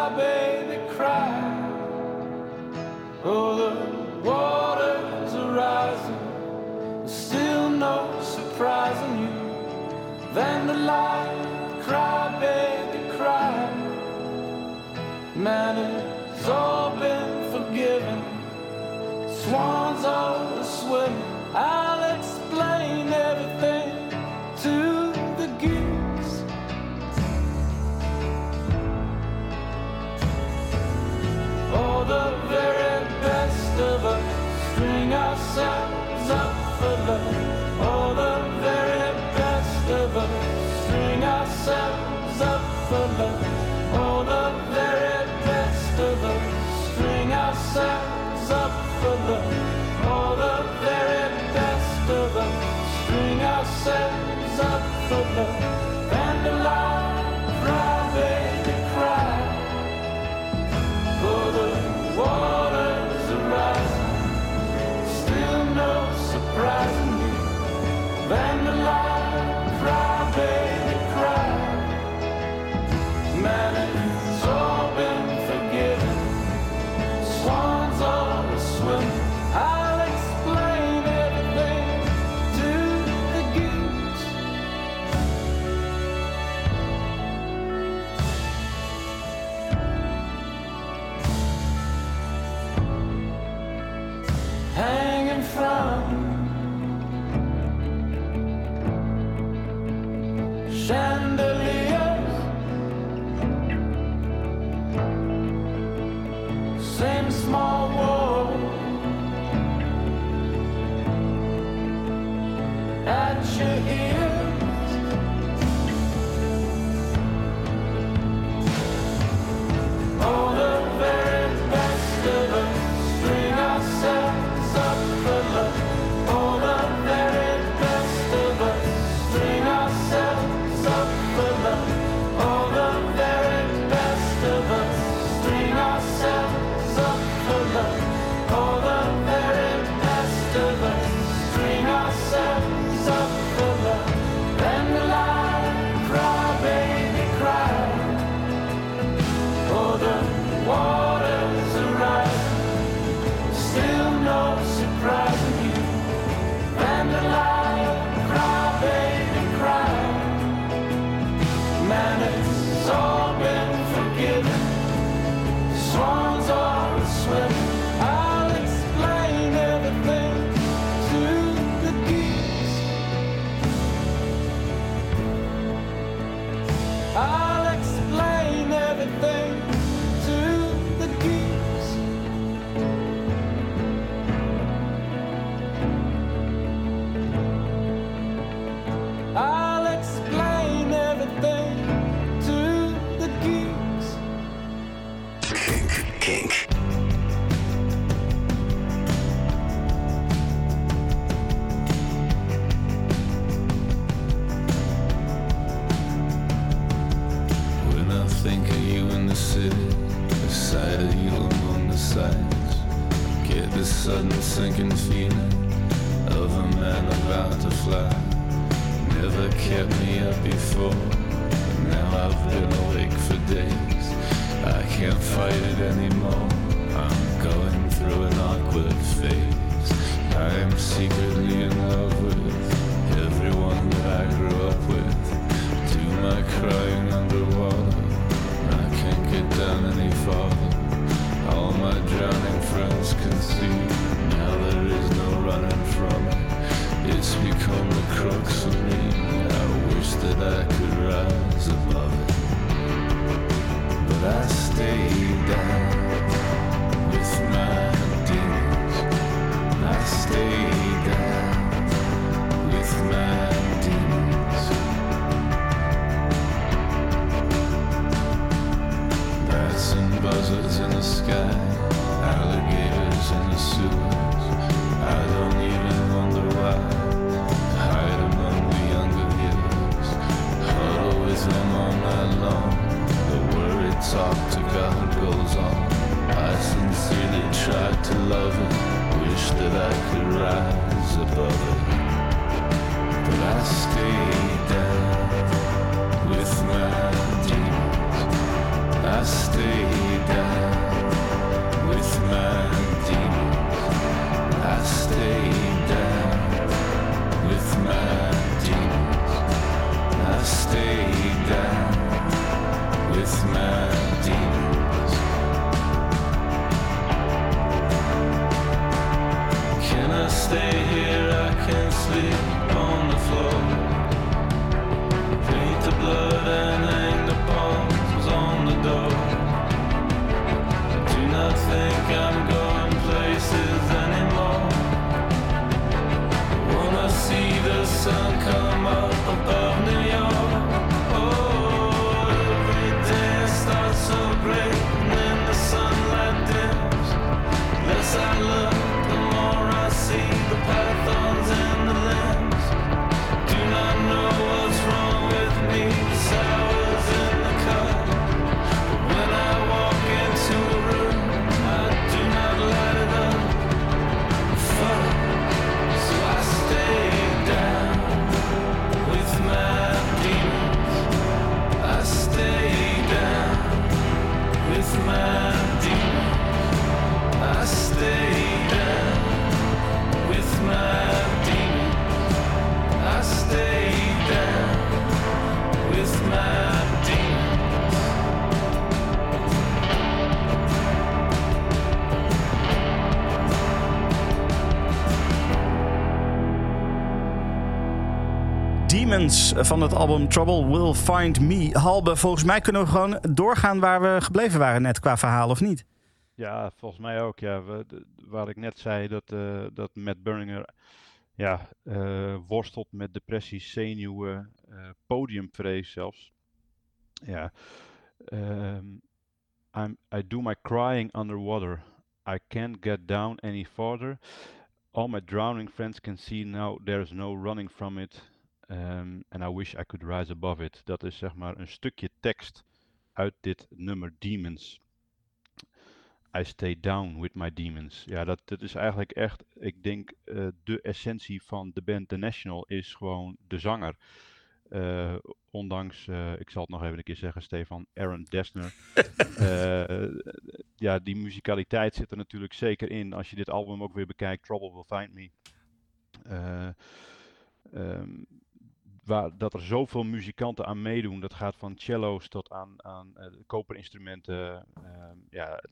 It's all been forgiven. Swans are swimming. I'll 了。sinking feeling of a man about to fly. Never kept me up before, but now I've been awake for days. I can't fight it anymore. I'm going through an awkward phase. I am secretly. stay down. van het album Trouble Will Find Me. Halbe, volgens mij kunnen we gewoon doorgaan waar we gebleven waren net qua verhaal, of niet? Ja, volgens mij ook. Ja. Waar ik net zei dat, uh, dat Matt Berninger ja, eh, worstelt met depressie, zenuwen, uh, podiumvrees zelfs. Ja. Um, I'm, I do my crying underwater. I can't get down any further. All my drowning friends can see now there's no running from it. Um, and I wish I could rise above it. Dat is zeg maar een stukje tekst uit dit nummer Demons. I stay down with my demons. Ja, dat, dat is eigenlijk echt, ik denk, uh, de essentie van de band The National is gewoon de zanger. Uh, ondanks, uh, ik zal het nog even een keer zeggen, Stefan, Aaron Dessner. [laughs] ja, die muzikaliteit zit er natuurlijk zeker in. Als je dit album ook weer bekijkt, Trouble Will Find Me. Um, dat er zoveel muzikanten aan meedoen. Dat gaat van cello's tot aan, aan koperinstrumenten. Ehm, ja,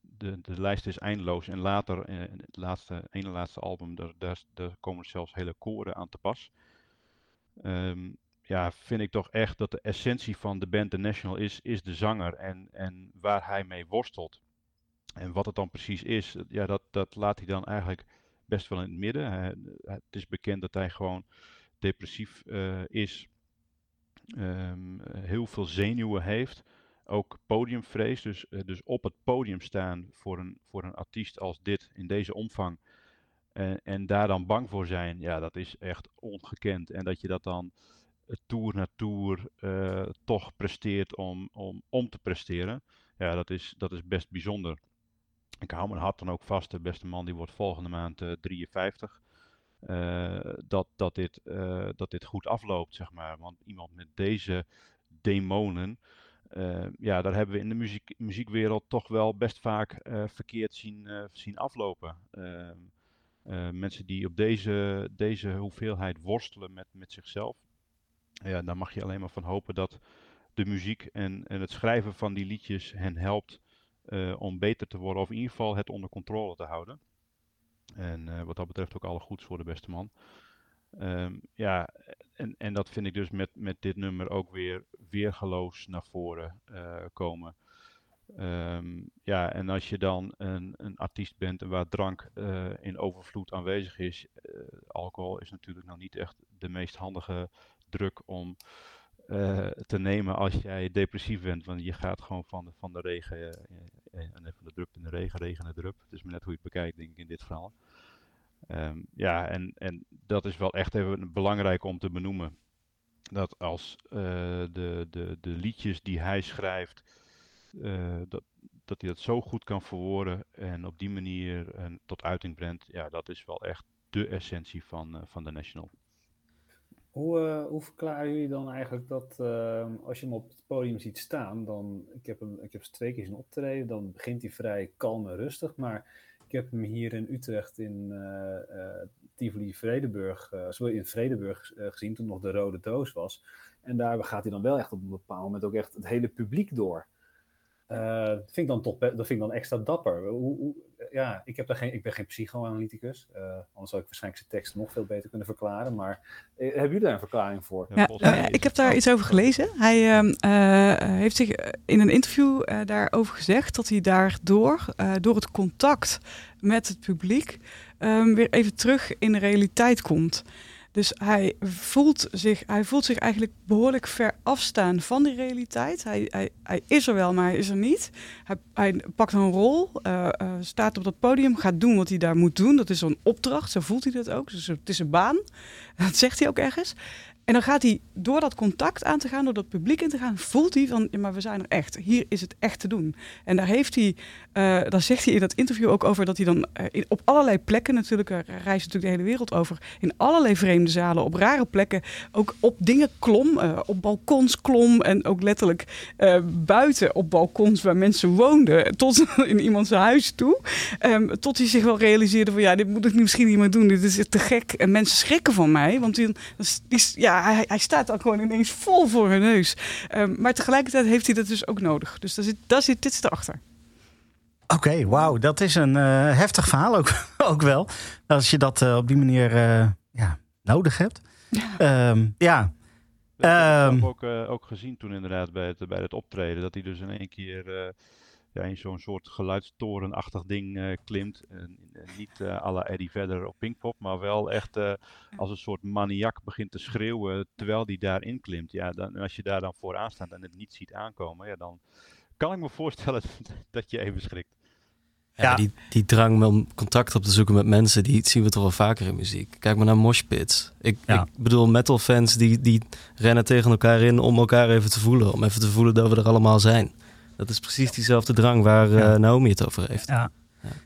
de, de lijst is eindeloos. En later, in het laatste, ene laatste album, daar, daar, komen zelfs hele koren aan te pas. Um, ja, vind ik toch echt dat de essentie van de band The National is, is de zanger en, en waar hij mee worstelt. En wat het dan precies is, ja, dat, dat laat hij dan eigenlijk best wel in het midden. Het is bekend dat hij gewoon depressief uh, is, um, heel veel zenuwen heeft ook podiumvrees. Dus, uh, dus op het podium staan voor een, voor een artiest als dit in deze omvang. En, en daar dan bang voor zijn, ja, dat is echt ongekend. En dat je dat dan tour na tour toch presteert om, om, om te presteren. Ja, dat is, dat is best bijzonder. Ik hou mijn hart dan ook vast. De beste man die wordt volgende maand 53. Dat, dat, dit, dat dit goed afloopt, zeg maar. Want iemand met deze demonen, uh, ja, daar hebben we in de muziek, muziekwereld toch wel best vaak verkeerd zien, zien aflopen. Ehm, mensen die op deze, deze hoeveelheid worstelen met, met zichzelf. Ja, daar mag je alleen maar van hopen dat de muziek en, en het schrijven van die liedjes hen helpt om beter te worden. Of in ieder geval het onder controle te houden. En wat dat betreft ook alle goeds voor de beste man. Um, ja, en, en dat vind ik dus met, met dit nummer ook weer weergeloos naar voren uh, komen. Um, ja, en als je dan een, een artiest bent waar drank uh, in overvloed aanwezig is, alcohol is natuurlijk nog niet echt de meest handige druk om te nemen als jij depressief bent. Want je gaat gewoon van de, van de regen, en van de drup in de regen, regen drup. Het is maar net hoe je het bekijkt, denk ik, in dit verhaal. Um, ja, en, en dat is wel echt even belangrijk om te benoemen. Dat als uh, de, de, de liedjes die hij schrijft, uh, dat, dat hij dat zo goed kan verwoorden en op die manier uh, tot uiting brengt, ja, dat is wel echt de essentie van, van de National. Hoe, hoe verklaren jullie dan eigenlijk dat ehm, als je hem op het podium ziet staan, dan, ik heb hem, ik heb twee keer zien optreden, dan begint hij vrij kalm en rustig, maar ik heb hem hier in Utrecht in uh, Tivoli Vredeburg, in Vredeburg gezien toen nog de rode doos was. En daar gaat hij dan wel echt op een bepaald moment ook echt het hele publiek door. dat vind ik dan toch, dat vind ik dan extra dapper. Hoe, hoe, ja, ik, heb daar geen, ik ben geen psychoanalyticus. Uh, anders zou ik waarschijnlijk zijn tekst nog veel beter kunnen verklaren. Maar uh, hebben jullie daar een verklaring voor? Ja, uh, ik heb daar iets over gelezen. Hij ehm, heeft zich in een interview daarover gezegd dat hij daardoor, door het contact met het publiek, um, weer even terug in de realiteit komt. Dus hij voelt, zich, hij voelt zich eigenlijk behoorlijk ver afstaan van die realiteit. Hij, hij, hij is er wel, maar hij is er niet. Hij, hij pakt een rol, uh, uh, staat op dat podium, gaat doen wat hij daar moet doen. Dat is zo'n opdracht, zo voelt hij dat ook. Dus het is een baan. [laughs] Dat zegt hij ook ergens. En dan gaat hij door dat contact aan te gaan, door dat publiek in te gaan, voelt hij van, ja, maar we zijn er echt. Hier is het echt te doen. En daar heeft hij, uh, daar zegt hij in dat interview ook over dat hij dan uh, in, op allerlei plekken, natuurlijk, hij reist natuurlijk de hele wereld over, in allerlei vreemde zalen, op rare plekken, ook op dingen klom, op balkons klom en ook letterlijk buiten op balkons waar mensen woonden, tot [laughs] in iemands huis toe. Um, tot hij zich wel realiseerde van, ja, dit moet ik misschien niet meer doen, dit is te gek. En mensen schrikken van mij, want die, die, ja, hij, hij, staat dan gewoon ineens vol voor hun neus. Um, maar tegelijkertijd heeft hij dat dus ook nodig. Dus daar zit, daar zit dit erachter. Oké, okay, wauw. Dat is een uh, heftig verhaal ook, [laughs] ook wel. Als je dat uh, op die manier uh, ja, nodig hebt. Ja. Um, ja. Dat heb ik um, ook, ook gezien toen inderdaad bij het, bij het optreden. Dat hij dus in één keer ja, in zo'n soort geluidstorenachtig ding eh, klimt. En, en niet eh à la Eddie Vedder op Pinkpop, maar wel echt eh, als een soort maniak begint te schreeuwen terwijl die daarin klimt. Ja, dan, als je daar dan vooraan staat en het niet ziet aankomen, ja, dan kan ik me voorstellen [laughs] dat je even schrikt. Ja, Ja. Die, die drang om contact op te zoeken met mensen, die zien we toch wel vaker in muziek. Kijk maar naar moshpits. Ik, Ja. ik bedoel, metal fans die, die rennen tegen elkaar in om elkaar even te voelen. Om even te voelen dat we er allemaal zijn. Dat is precies diezelfde drang waar eh. Naomi het over heeft. Ja.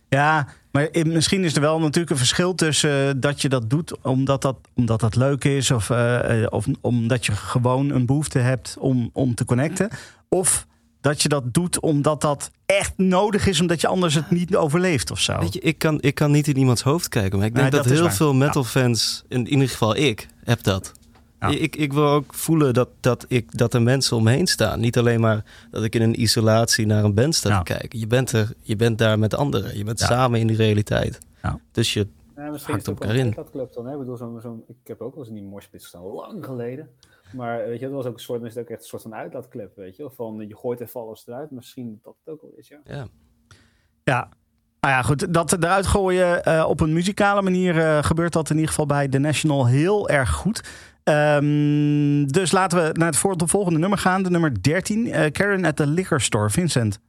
Ja, maar misschien is er wel natuurlijk een verschil tussen eh, dat je dat doet omdat dat, omdat dat leuk is. Of, eh, of omdat je gewoon een behoefte hebt om, om te connecten. Of dat je dat doet omdat dat echt nodig is, omdat je anders het niet overleeft of zo. Weet je, ik kan, ik kan niet in iemands hoofd kijken. Maar ik denk Nee, dat, heel waar. veel metal fans, in ieder geval ik, heb dat. Ja. Ik, ik wil ook voelen dat, dat, ik, dat er mensen om me heen staan. Niet alleen maar dat ik in een isolatie naar een band sta Ja. te kijken. Je bent, er, je bent daar met anderen. Je bent Ja. samen in die realiteit. Ja. Dus je, Hakt het op elkaar een club dan. Hè? Ik, bedoel, zo'n zo'n- ik heb ook wel eens in die morspit gestaan, lang geleden. Maar weet je, dat was ook een soort, is het ook echt een soort van uitlaatklep, weet je. Van je gooit even alles eruit, misschien dat het ook wel is, ja. ja. Ja. Nou ja, goed. Dat eruit gooien eh, op een muzikale manier eh, gebeurt dat in ieder geval bij The National heel erg goed. Ehm, dus laten we naar het volgende nummer gaan. De nummer 13. eh, Karen at the Liquor Store. Vincent.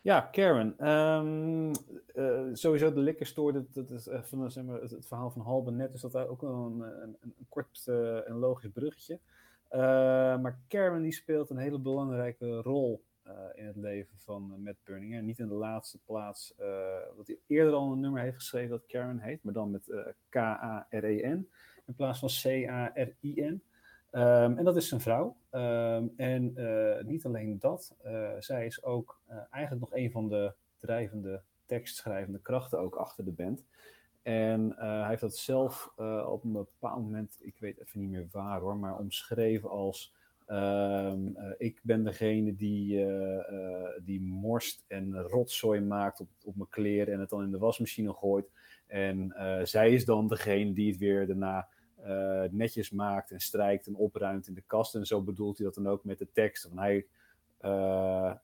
Ja, Karen. Eh, sowieso de liquor store, dat, is eh, van, zeg maar, het, verhaal van Halbe net, is dat ook een, een, een, kort en logisch bruggetje. Maar Karen die speelt een hele belangrijke rol in het leven van Matt Berninger. Niet in de laatste plaats, dat hij eerder al een nummer heeft geschreven dat Karen heet, maar dan met K-A-R-E-N in plaats van C-A-R-I-N. Ehm, en dat is zijn vrouw. Ehm, en eh, niet alleen dat, eh, zij is ook eh, eigenlijk nog een van de drijvende tekstschrijvende krachten ook achter de band. En hij heeft dat zelf op een bepaald moment, ik weet even niet meer waar hoor, maar omschreven als ehm, eh, ik ben degene die, die morst en rotzooi maakt op, op mijn kleren en het dan in de wasmachine gooit. En zij is dan degene die het weer daarna eh, netjes maakt en strijkt en opruimt in de kast. En zo bedoelt hij dat dan ook met de tekst. Van hij,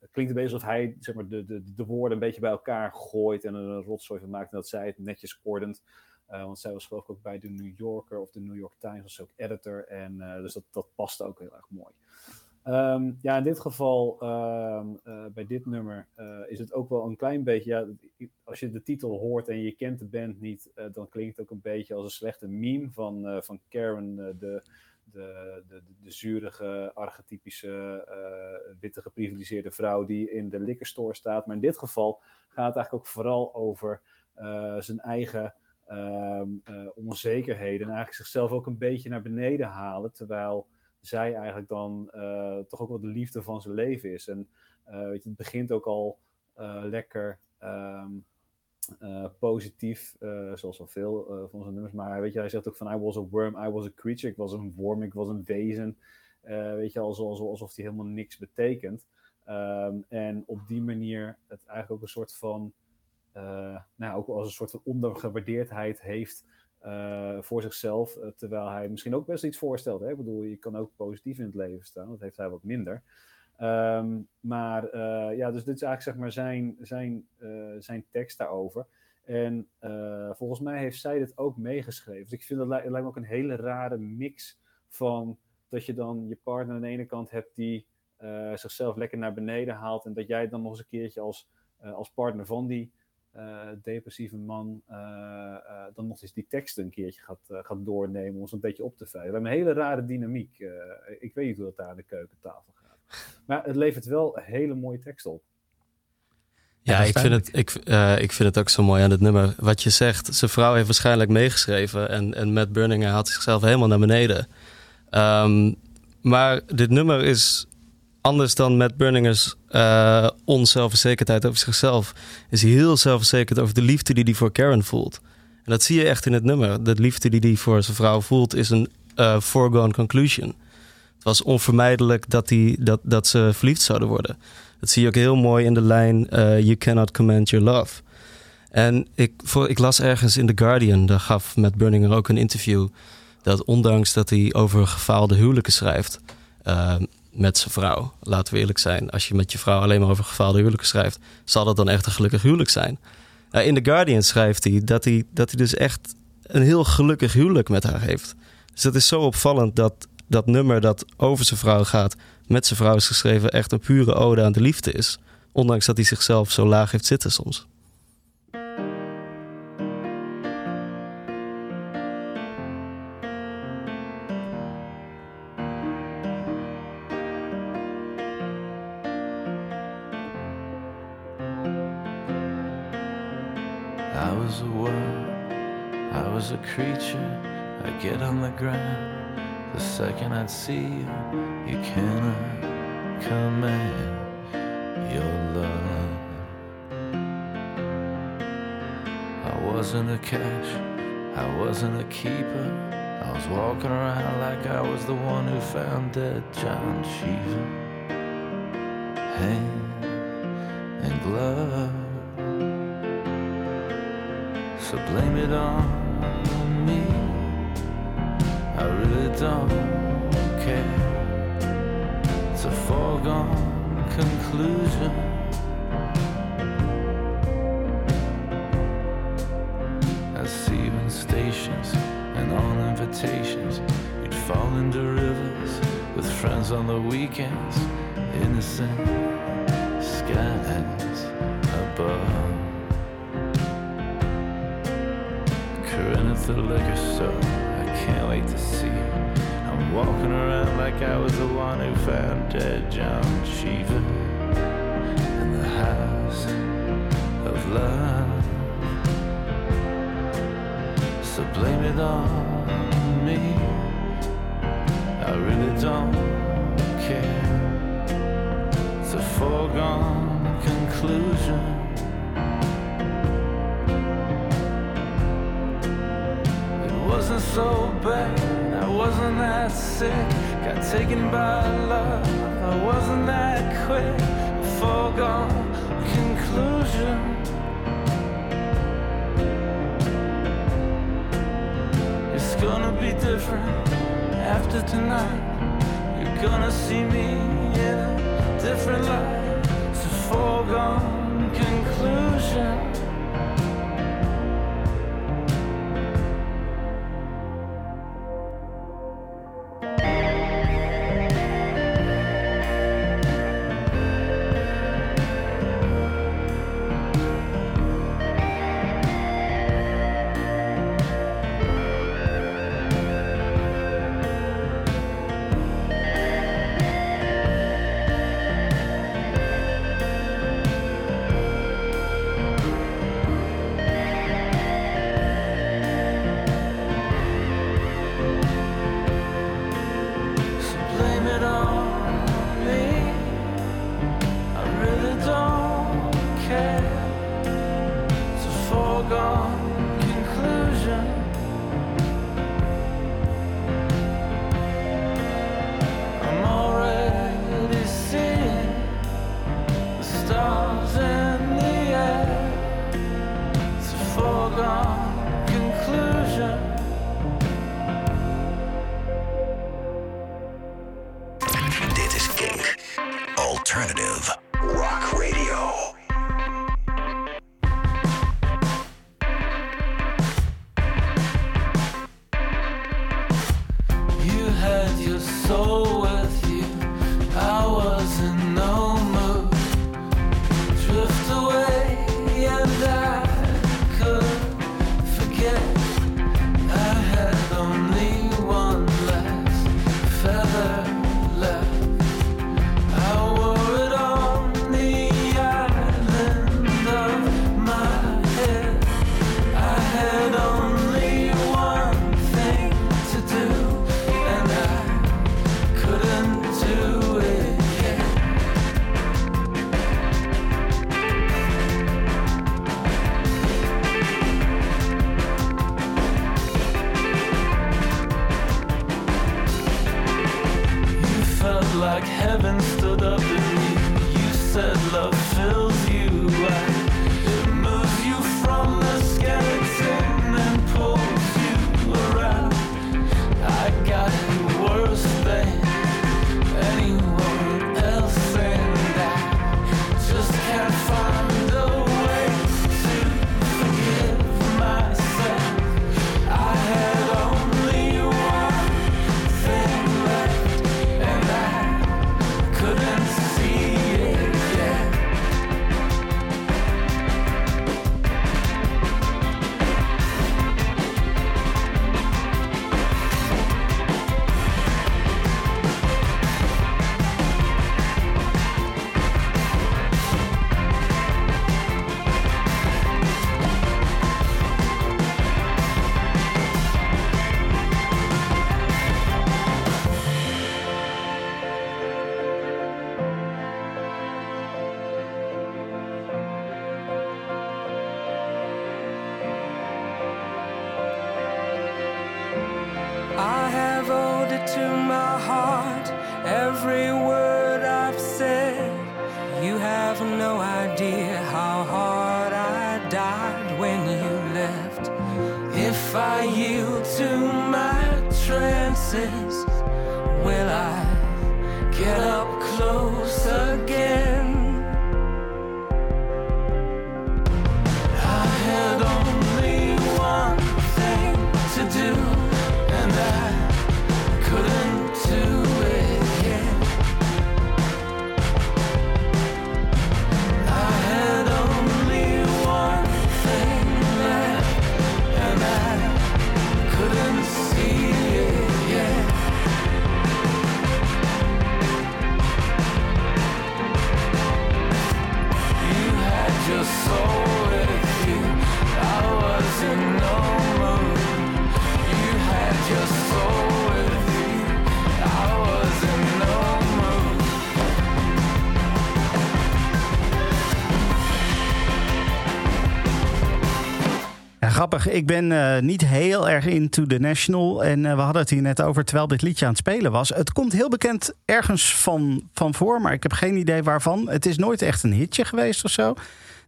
het klinkt een beetje alsof hij zeg maar, de, de, de woorden een beetje bij elkaar gooit en er een rotzooi van maakt. En dat zij het netjes ordent. Eh, want zij was geloof ik ook bij de New Yorker of de New York Times was ook editor. En dus dat, dat past ook heel erg mooi. Ehm, ja, in dit geval, ehm, eh, bij dit nummer, eh, is het ook wel een klein beetje. Ja, als je de titel hoort en je kent de band niet, eh, dan klinkt het ook een beetje als een slechte meme van, van Karen, de, de, de, de zurige, archetypische, witte geprivilegeerde vrouw die in de liquor store staat. Maar in dit geval gaat het eigenlijk ook vooral over zijn eigen ehm, eh, onzekerheden en eigenlijk zichzelf ook een beetje naar beneden halen, terwijl zij eigenlijk dan eh, toch ook wel de liefde van zijn leven is. En eh, weet je, het begint ook al eh, lekker ehm, eh, positief, zoals wel veel van zijn nummers. Maar weet je, hij zegt ook van I was a worm, I was a creature. Ik was een worm, ik was een wezen. Weet je, alsof, alsof hij helemaal niks betekent. Ehm, en op die manier het eigenlijk ook een soort van, nou, ook als een soort van ondergewaardeerdheid heeft eh, voor zichzelf. eh, terwijl hij misschien ook best iets voorstelt. Hè? Ik bedoel, je kan ook positief in het leven staan. Dat heeft hij wat minder. Ehm, maar eh, ja, dus dit is eigenlijk zeg maar zijn, zijn, zijn tekst daarover. En volgens mij heeft zij dit ook meegeschreven. Dus ik vind dat lijkt me ook een hele rare mix van dat je dan je partner aan de ene kant hebt die zichzelf lekker naar beneden haalt. En dat jij dan nog eens een keertje als, als partner van die eh, depressieve man eh, eh, dan nog eens die teksten een keertje gaat, eh, gaat doornemen om ons een beetje op te vijgen. We hebben een hele rare dynamiek. Eh, ik weet niet hoe dat daar aan de keukentafel gaat. Maar het levert wel hele mooie teksten op. Ja, ik vind, het, ik, eh, ik vind het ook zo mooi aan het nummer. Wat je zegt, zijn vrouw heeft waarschijnlijk meegeschreven. En, en Matt Berninger haalt zichzelf helemaal naar beneden. Ehm, maar dit nummer is anders dan Matt Berningers eh onzelfverzekerdheid over zichzelf. Is hij heel zelfverzekerd over de liefde die hij voor Karen voelt. En dat zie je echt in het nummer. De liefde die hij voor zijn vrouw voelt is een eh, foregone conclusion. Het was onvermijdelijk dat, hij, dat, dat ze verliefd zouden worden. Dat zie je ook heel mooi in de lijn eh, You cannot command your love. En ik, voor, ik las ergens in The Guardian, daar gaf Matt Berninger ook een interview... dat ondanks dat hij over gefaalde huwelijken schrijft... eh, met zijn vrouw. Laten we eerlijk zijn. Als je met je vrouw alleen maar over gefaalde huwelijken schrijft, zal dat dan echt een gelukkig huwelijk zijn. Uh, in The Guardian schrijft hij dat, hij dat hij dus echt een heel gelukkig huwelijk met haar heeft. Dus dat is zo opvallend dat dat nummer dat over zijn vrouw gaat, met zijn vrouw is geschreven, echt een pure ode aan de liefde is. Ondanks dat hij zichzelf zo laag heeft zitten soms. Was a creature. I get on the ground. The second I'd see you, you cannot command your love. I wasn't a catch, I wasn't a keeper. I was walking around like I was the one who found dead John Cheever. Hand and glove. So blame it on me. I really don't care. It's a foregone conclusion. You in stations and on invitations. You'd fall into rivers with friends on the weekends. Innocent skies above. Corinne at the liquor store. I can't wait to see you. I'm walking around like I was the one who found dead John Cheever in the house of love. So blame it on me. I really don't care. It's a foregone conclusion. So bad. I wasn't that sick. Got taken by love. I wasn't that quick. A foregone conclusion. It's gonna be different after tonight. You're gonna see me in a different light. It's a foregone conclusion. Grappig. Ik ben eh, niet heel erg into the National. En eh, we hadden het hier net over terwijl dit liedje aan het spelen was. Het komt heel bekend ergens van, van voor, maar ik heb geen idee waarvan. Het is nooit echt een hitje geweest of zo.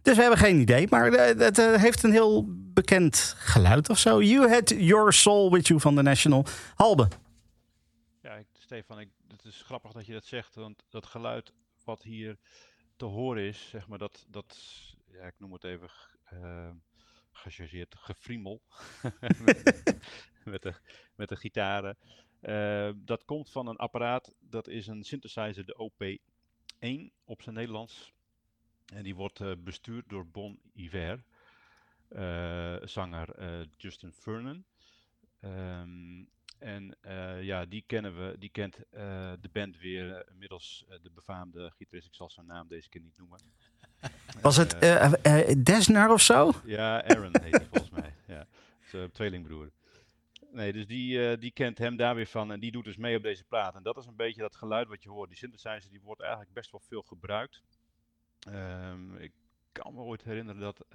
Dus we hebben geen idee. Maar eh, het heeft een heel bekend geluid of zo. You had your soul with you van the National. Halbe. Ja, ik, Stefan, ik, het is grappig dat je dat zegt, want dat geluid wat hier te horen is, zeg maar, dat, dat ja, ik noem het even gechargeerd gefriemel [laughs] met, de, met de gitaren. Uh, dat komt van een apparaat, dat is een synthesizer, de OP1 op zijn Nederlands. En die wordt uh, bestuurd door Bon Iver, uh, zanger Justin Vernon. Um, en ja, die kennen we, die kent de band weer inmiddels de befaamde gitarist, ik zal zijn naam deze keer niet noemen. [laughs] Was het Desner of zo? Ja, Aaron heet hij volgens mij. Ja, zijn tweelingbroer. Nee, dus die, die kent hem daar weer van en die doet dus mee op deze plaat. En dat is een beetje dat geluid wat je hoort. Die synthesizer die wordt eigenlijk best wel veel gebruikt. Um, ik kan me ooit herinneren dat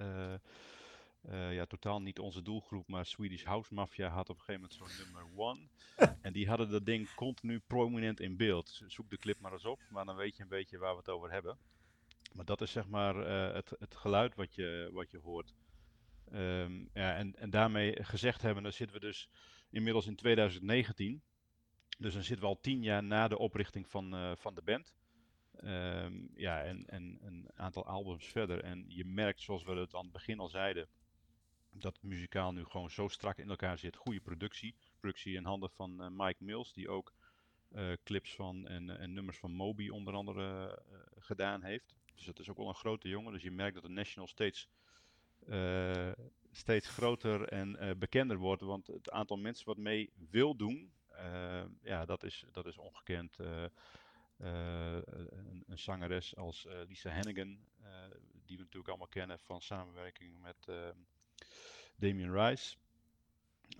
uh, ja, totaal niet onze doelgroep, maar Swedish House Mafia had op een gegeven moment zo'n nummer one. [laughs] en die hadden dat ding continu prominent in beeld. Zoek de clip maar eens op, maar dan weet je een beetje waar we het over hebben. Maar dat is zeg maar uh, het, het geluid wat je, wat je hoort. Um, ja, en, en daarmee gezegd hebben, dan zitten we dus inmiddels in 2019. Dus dan zitten we al tien jaar na de oprichting van, uh, van de band. Um, ja, en, en een aantal albums verder. En je merkt, zoals we het aan het begin al zeiden, dat muzikaal nu gewoon zo strak in elkaar zit. Goede productie. Productie in handen van uh, Mike Mills, die ook clips van en, en, nummers van Moby onder andere gedaan heeft. Dus dat is ook wel een grote jongen. Dus je merkt dat de National steeds, steeds groter en bekender wordt. Want het aantal mensen wat mee wil doen, ja, dat is, dat is ongekend. een, een, zangeres als Lisa Hannigan, die we natuurlijk allemaal kennen van samenwerking met Damien Rice,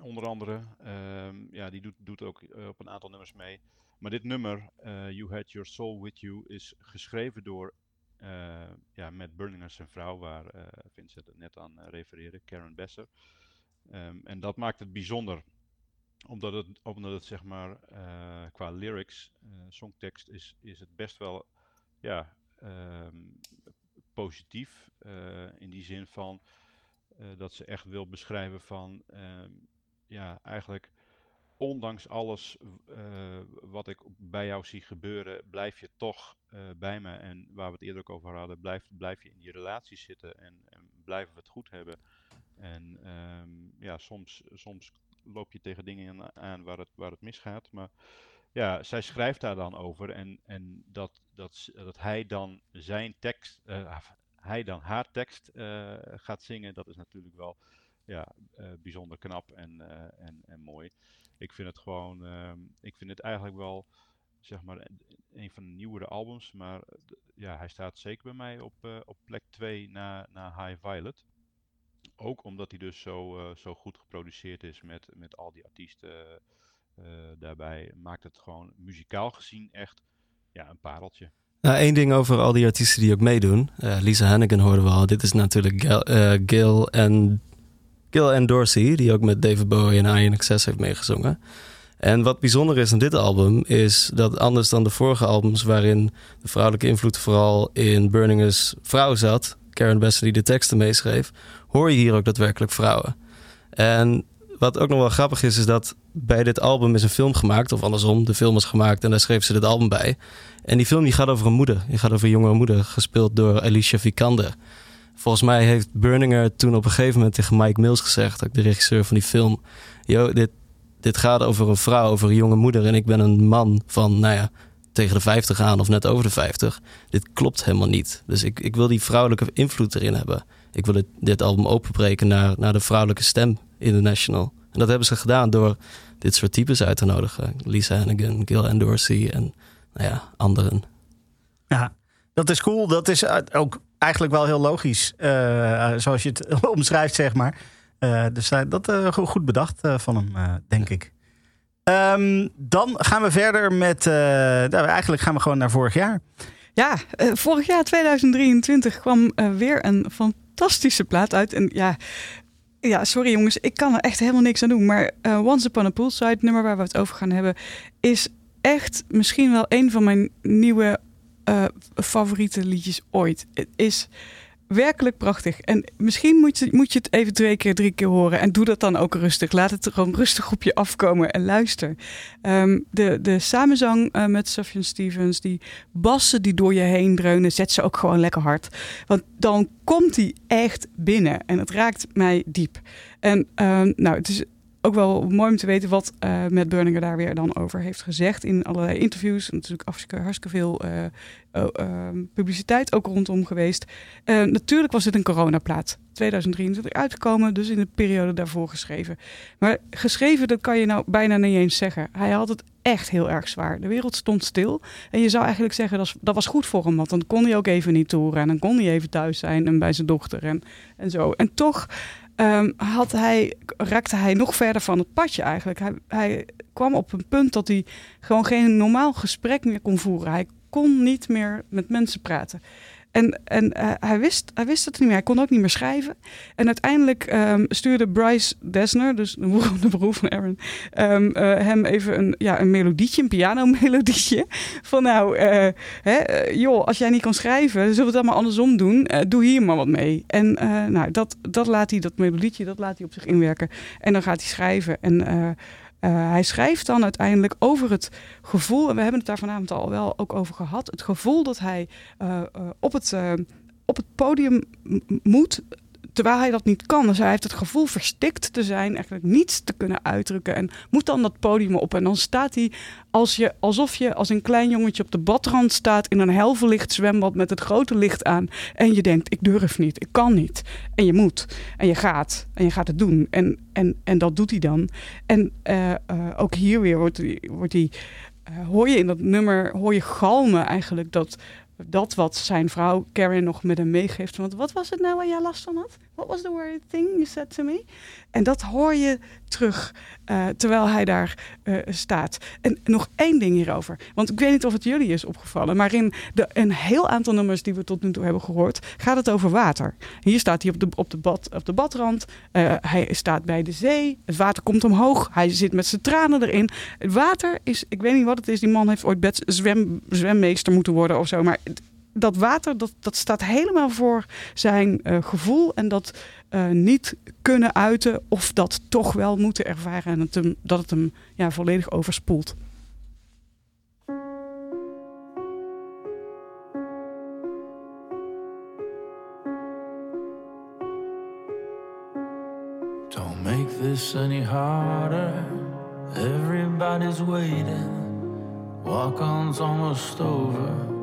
onder andere. Um, ja, die doet, doet ook op een aantal nummers mee. Maar dit nummer, You Had Your Soul With You, is geschreven door uh, ja, Matt Berninger, zijn vrouw, waar Vincent het net aan refereerde, Karen Besser. Um, en dat maakt het bijzonder, omdat het, omdat het zeg maar qua lyrics, songtekst, is, is het best wel ja, um, positief. in die zin van uh, dat ze echt wil beschrijven van, uh, ja, eigenlijk ondanks alles uh, wat ik bij jou zie gebeuren, blijf je toch bij me. En waar we het eerder ook over hadden, blijf, blijf je in die relatie zitten en, en blijven we het goed hebben. En um, ja, soms, soms loop je tegen dingen aan waar het, waar het misgaat, maar ja, zij schrijft daar dan over en, en dat, dat, dat hij dan zijn tekst, uh, hij dan haar tekst gaat zingen, dat is natuurlijk wel ja, bijzonder knap en, en, en mooi. Ik vind het gewoon, ik vind het eigenlijk wel, zeg maar, een van de nieuwere albums, maar ja, hij staat zeker bij mij op, op plek 2 na, na High Violet. Ook omdat hij dus zo, zo goed geproduceerd is met, met al die artiesten daarbij, maakt het gewoon muzikaal gezien echt ja, een pareltje. Nou, één ding over al die artiesten die ook meedoen. Lisa Hannigan hoorden we al. Dit is natuurlijk Gil, en, Gil en Dorsey, die ook met David Bowie en Ian Access heeft meegezongen. En wat bijzonder is aan dit album is dat anders dan de vorige albums, waarin de vrouwelijke invloed vooral in Burningers vrouw zat, Karen Besser die de teksten meeschreef, hoor je hier ook daadwerkelijk vrouwen. En wat ook nog wel grappig is, is dat bij dit album is een film gemaakt, of andersom, de film is gemaakt en daar schreef ze dit album bij. En die film die gaat over een moeder, die gaat over een jonge moeder, gespeeld door Alicia Vikander. Volgens mij heeft Burninger toen op een gegeven moment tegen Mike Mills gezegd, ook de regisseur van die film, yo, dit, dit gaat over een vrouw, over een jonge moeder en ik ben een man van, nou ja, tegen de 50 aan of net over de 50. Dit klopt helemaal niet. Dus ik, ik wil die vrouwelijke invloed erin hebben. Ik wil het, dit album openbreken naar, naar de vrouwelijke stem in de National. En dat hebben ze gedaan door dit soort types uit te nodigen. Lisa Hannigan, Gil Andorsey en nou ja, anderen. Ja, dat is cool. Dat is eh, ook eigenlijk wel heel logisch, eh, zoals je het [laughs] omschrijft, zeg maar. Eh, dus uh, dat uh, goed bedacht van hem, denk ik. Um, dan gaan we verder met. nou, eigenlijk gaan we gewoon naar vorig jaar. Ja, vorig jaar 2023 kwam weer een fantastische plaat uit. En ja, ja, sorry jongens, ik kan er echt helemaal niks aan doen. Maar Once Upon a Poolside, nummer waar we het over gaan hebben, is echt misschien wel een van mijn nieuwe favoriete liedjes ooit. Het is werkelijk prachtig. En misschien moet je, moet je het even twee keer, drie keer horen. En doe dat dan ook rustig. Laat het gewoon rustig op je afkomen en luister. Um, de, de samenzang uh, met Sufjan Stevens, die bassen die door je heen dreunen, zet ze ook gewoon lekker hard. Want dan komt hij echt binnen en het raakt mij diep. En um, nou, het is ook wel mooi om te weten wat uh, Matt Burninger daar weer dan over heeft gezegd in allerlei interviews. Natuurlijk hartstikke, veel uh, uh, publiciteit ook rondom geweest. natuurlijk was het een coronaplaat. 2023 uitgekomen, dus in de periode daarvoor geschreven. Maar geschreven, dat kan je nou bijna niet eens zeggen. Hij had het echt heel erg zwaar. De wereld stond stil. En je zou eigenlijk zeggen, dat, dat was goed voor hem. Want dan kon hij ook even niet toeren. En dan kon hij even thuis zijn en bij zijn dochter en, en zo. En toch um, had hij, raakte hij nog verder van het padje eigenlijk. Hij, hij kwam op een punt dat hij gewoon geen normaal gesprek meer kon voeren. Hij kon niet meer met mensen praten. En, en uh, hij, wist, hij wist het niet meer. Hij kon ook niet meer schrijven. En uiteindelijk um, stuurde Bryce Desner, dus de broer, van Aaron, um, uh, hem even een, ja, een melodietje, een pianomelodietje. Van nou, uh, hè, joh, als jij niet kan schrijven, zullen we het allemaal andersom doen. doe hier maar wat mee. En nou, dat, dat laat hij, dat melodietje, dat laat hij op zich inwerken. En dan gaat hij schrijven. En uh, hij schrijft dan uiteindelijk over het gevoel, en we hebben het daar vanavond al wel ook over gehad, het gevoel dat hij uh, uh, op, het, op het podium moet terwijl hij dat niet kan. Dus hij heeft het gevoel verstikt te zijn, eigenlijk niets te kunnen uitdrukken. En moet dan dat podium op. En dan staat hij als je, alsof je als een klein jongetje op de badrand staat in een helverlicht zwembad met het grote licht aan. En je denkt, ik durf niet, ik kan niet. En je moet. En je gaat. En je gaat het doen. En, en, en dat doet hij dan. En uh, uh, ook hier weer wordt, wordt hij. Uh, hoor je in dat nummer, hoor je galmen eigenlijk dat dat wat zijn vrouw Karen nog met hem meegeeft. Want wat was het nou waar jij last van had? What was the word thing you said to me? En dat hoor je terug uh, terwijl hij daar uh, staat. En nog één ding hierover. Want ik weet niet of het jullie is opgevallen. Maar in de, een heel aantal nummers die we tot nu toe hebben gehoord. gaat het over water. Hier staat hij op de, op de, bad, op de badrand. Uh, hij staat bij de zee. Het water komt omhoog. Hij zit met zijn tranen erin. Het water is. Ik weet niet wat het is. Die man heeft ooit bed, zwem, zwemmeester moeten worden of zo. Maar dat water, dat, dat staat helemaal voor zijn uh, gevoel en dat uh, niet kunnen uiten of dat toch wel moeten ervaren en het hem, dat het hem ja, volledig overspoelt. Don't make this any harder. Everybody's waiting. Walk-ons almost over.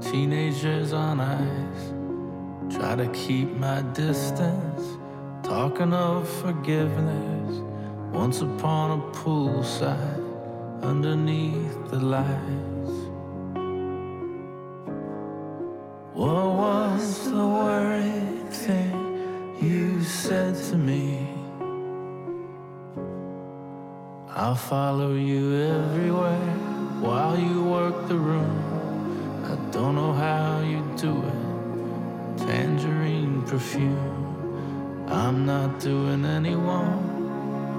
Teenagers on ice. Try to keep my distance, talking of forgiveness. Once upon a poolside, underneath the lights. What was the worried thing you said to me? I'll follow you everywhere while you work the room. I don't know how you do it. Tangerine perfume. I'm not doing anyone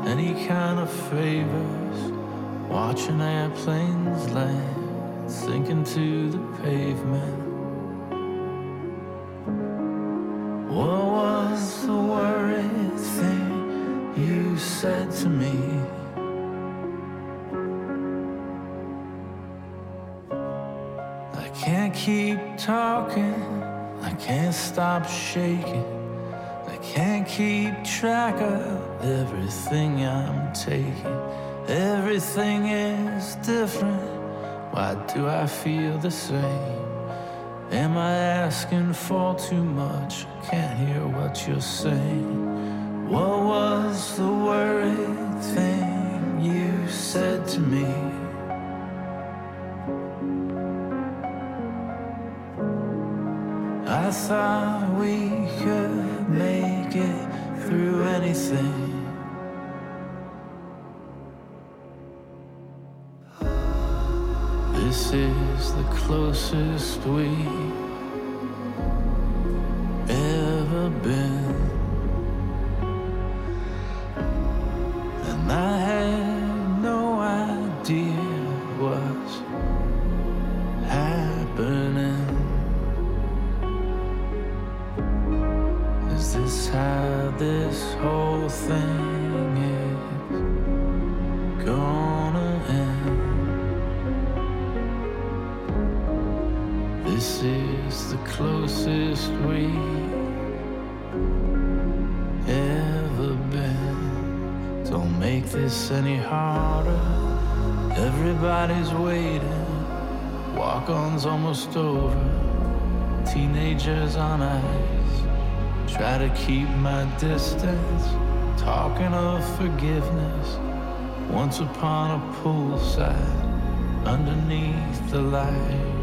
any kind of favors. Watching airplanes land, sinking to the pavement. What was the worried thing you said to me? Keep talking, I can't stop shaking. I can't keep track of everything I'm taking. Everything is different. Why do I feel the same? Am I asking for too much? Can't hear what you're saying. What was the worried thing you said to me? I thought we could make it through anything. This is the closest we keep my distance. Talking of forgiveness. Once upon a poolside. Underneath the lights.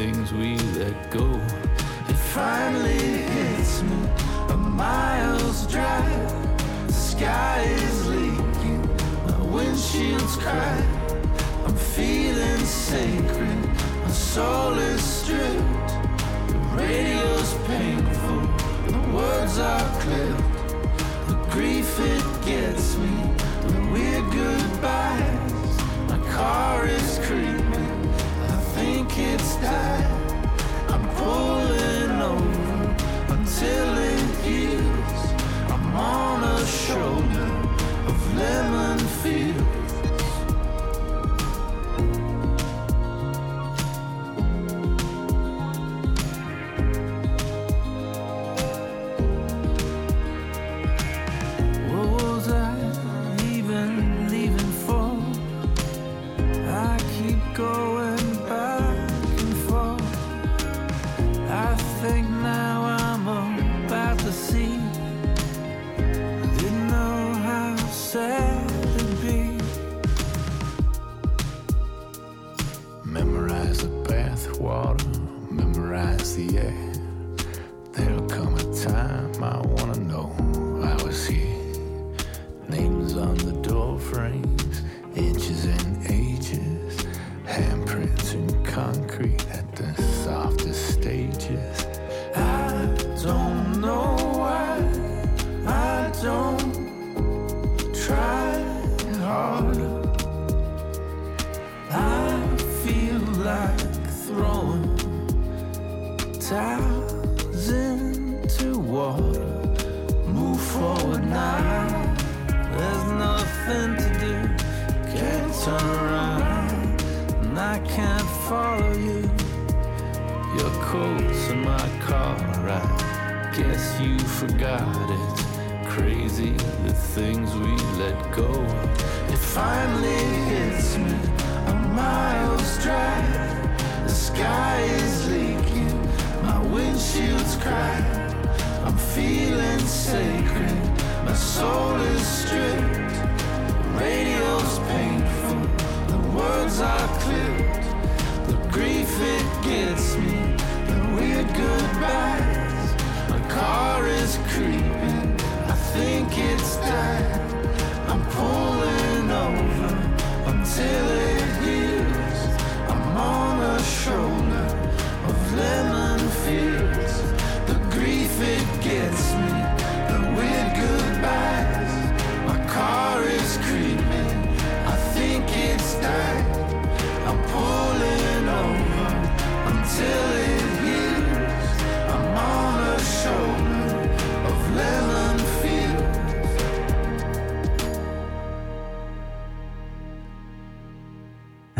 Things we let go. It finally hits me. A mile's drive. The sky is leaking. My windshield's cracked. I'm feeling sacred. My soul is stripped. The radio's painful. The words are clipped. The grief it gets me, the weird goodbyes. My car is creeping, think it's died. I'm pulling over until it heals. I'm on a shoulder of lemon fields.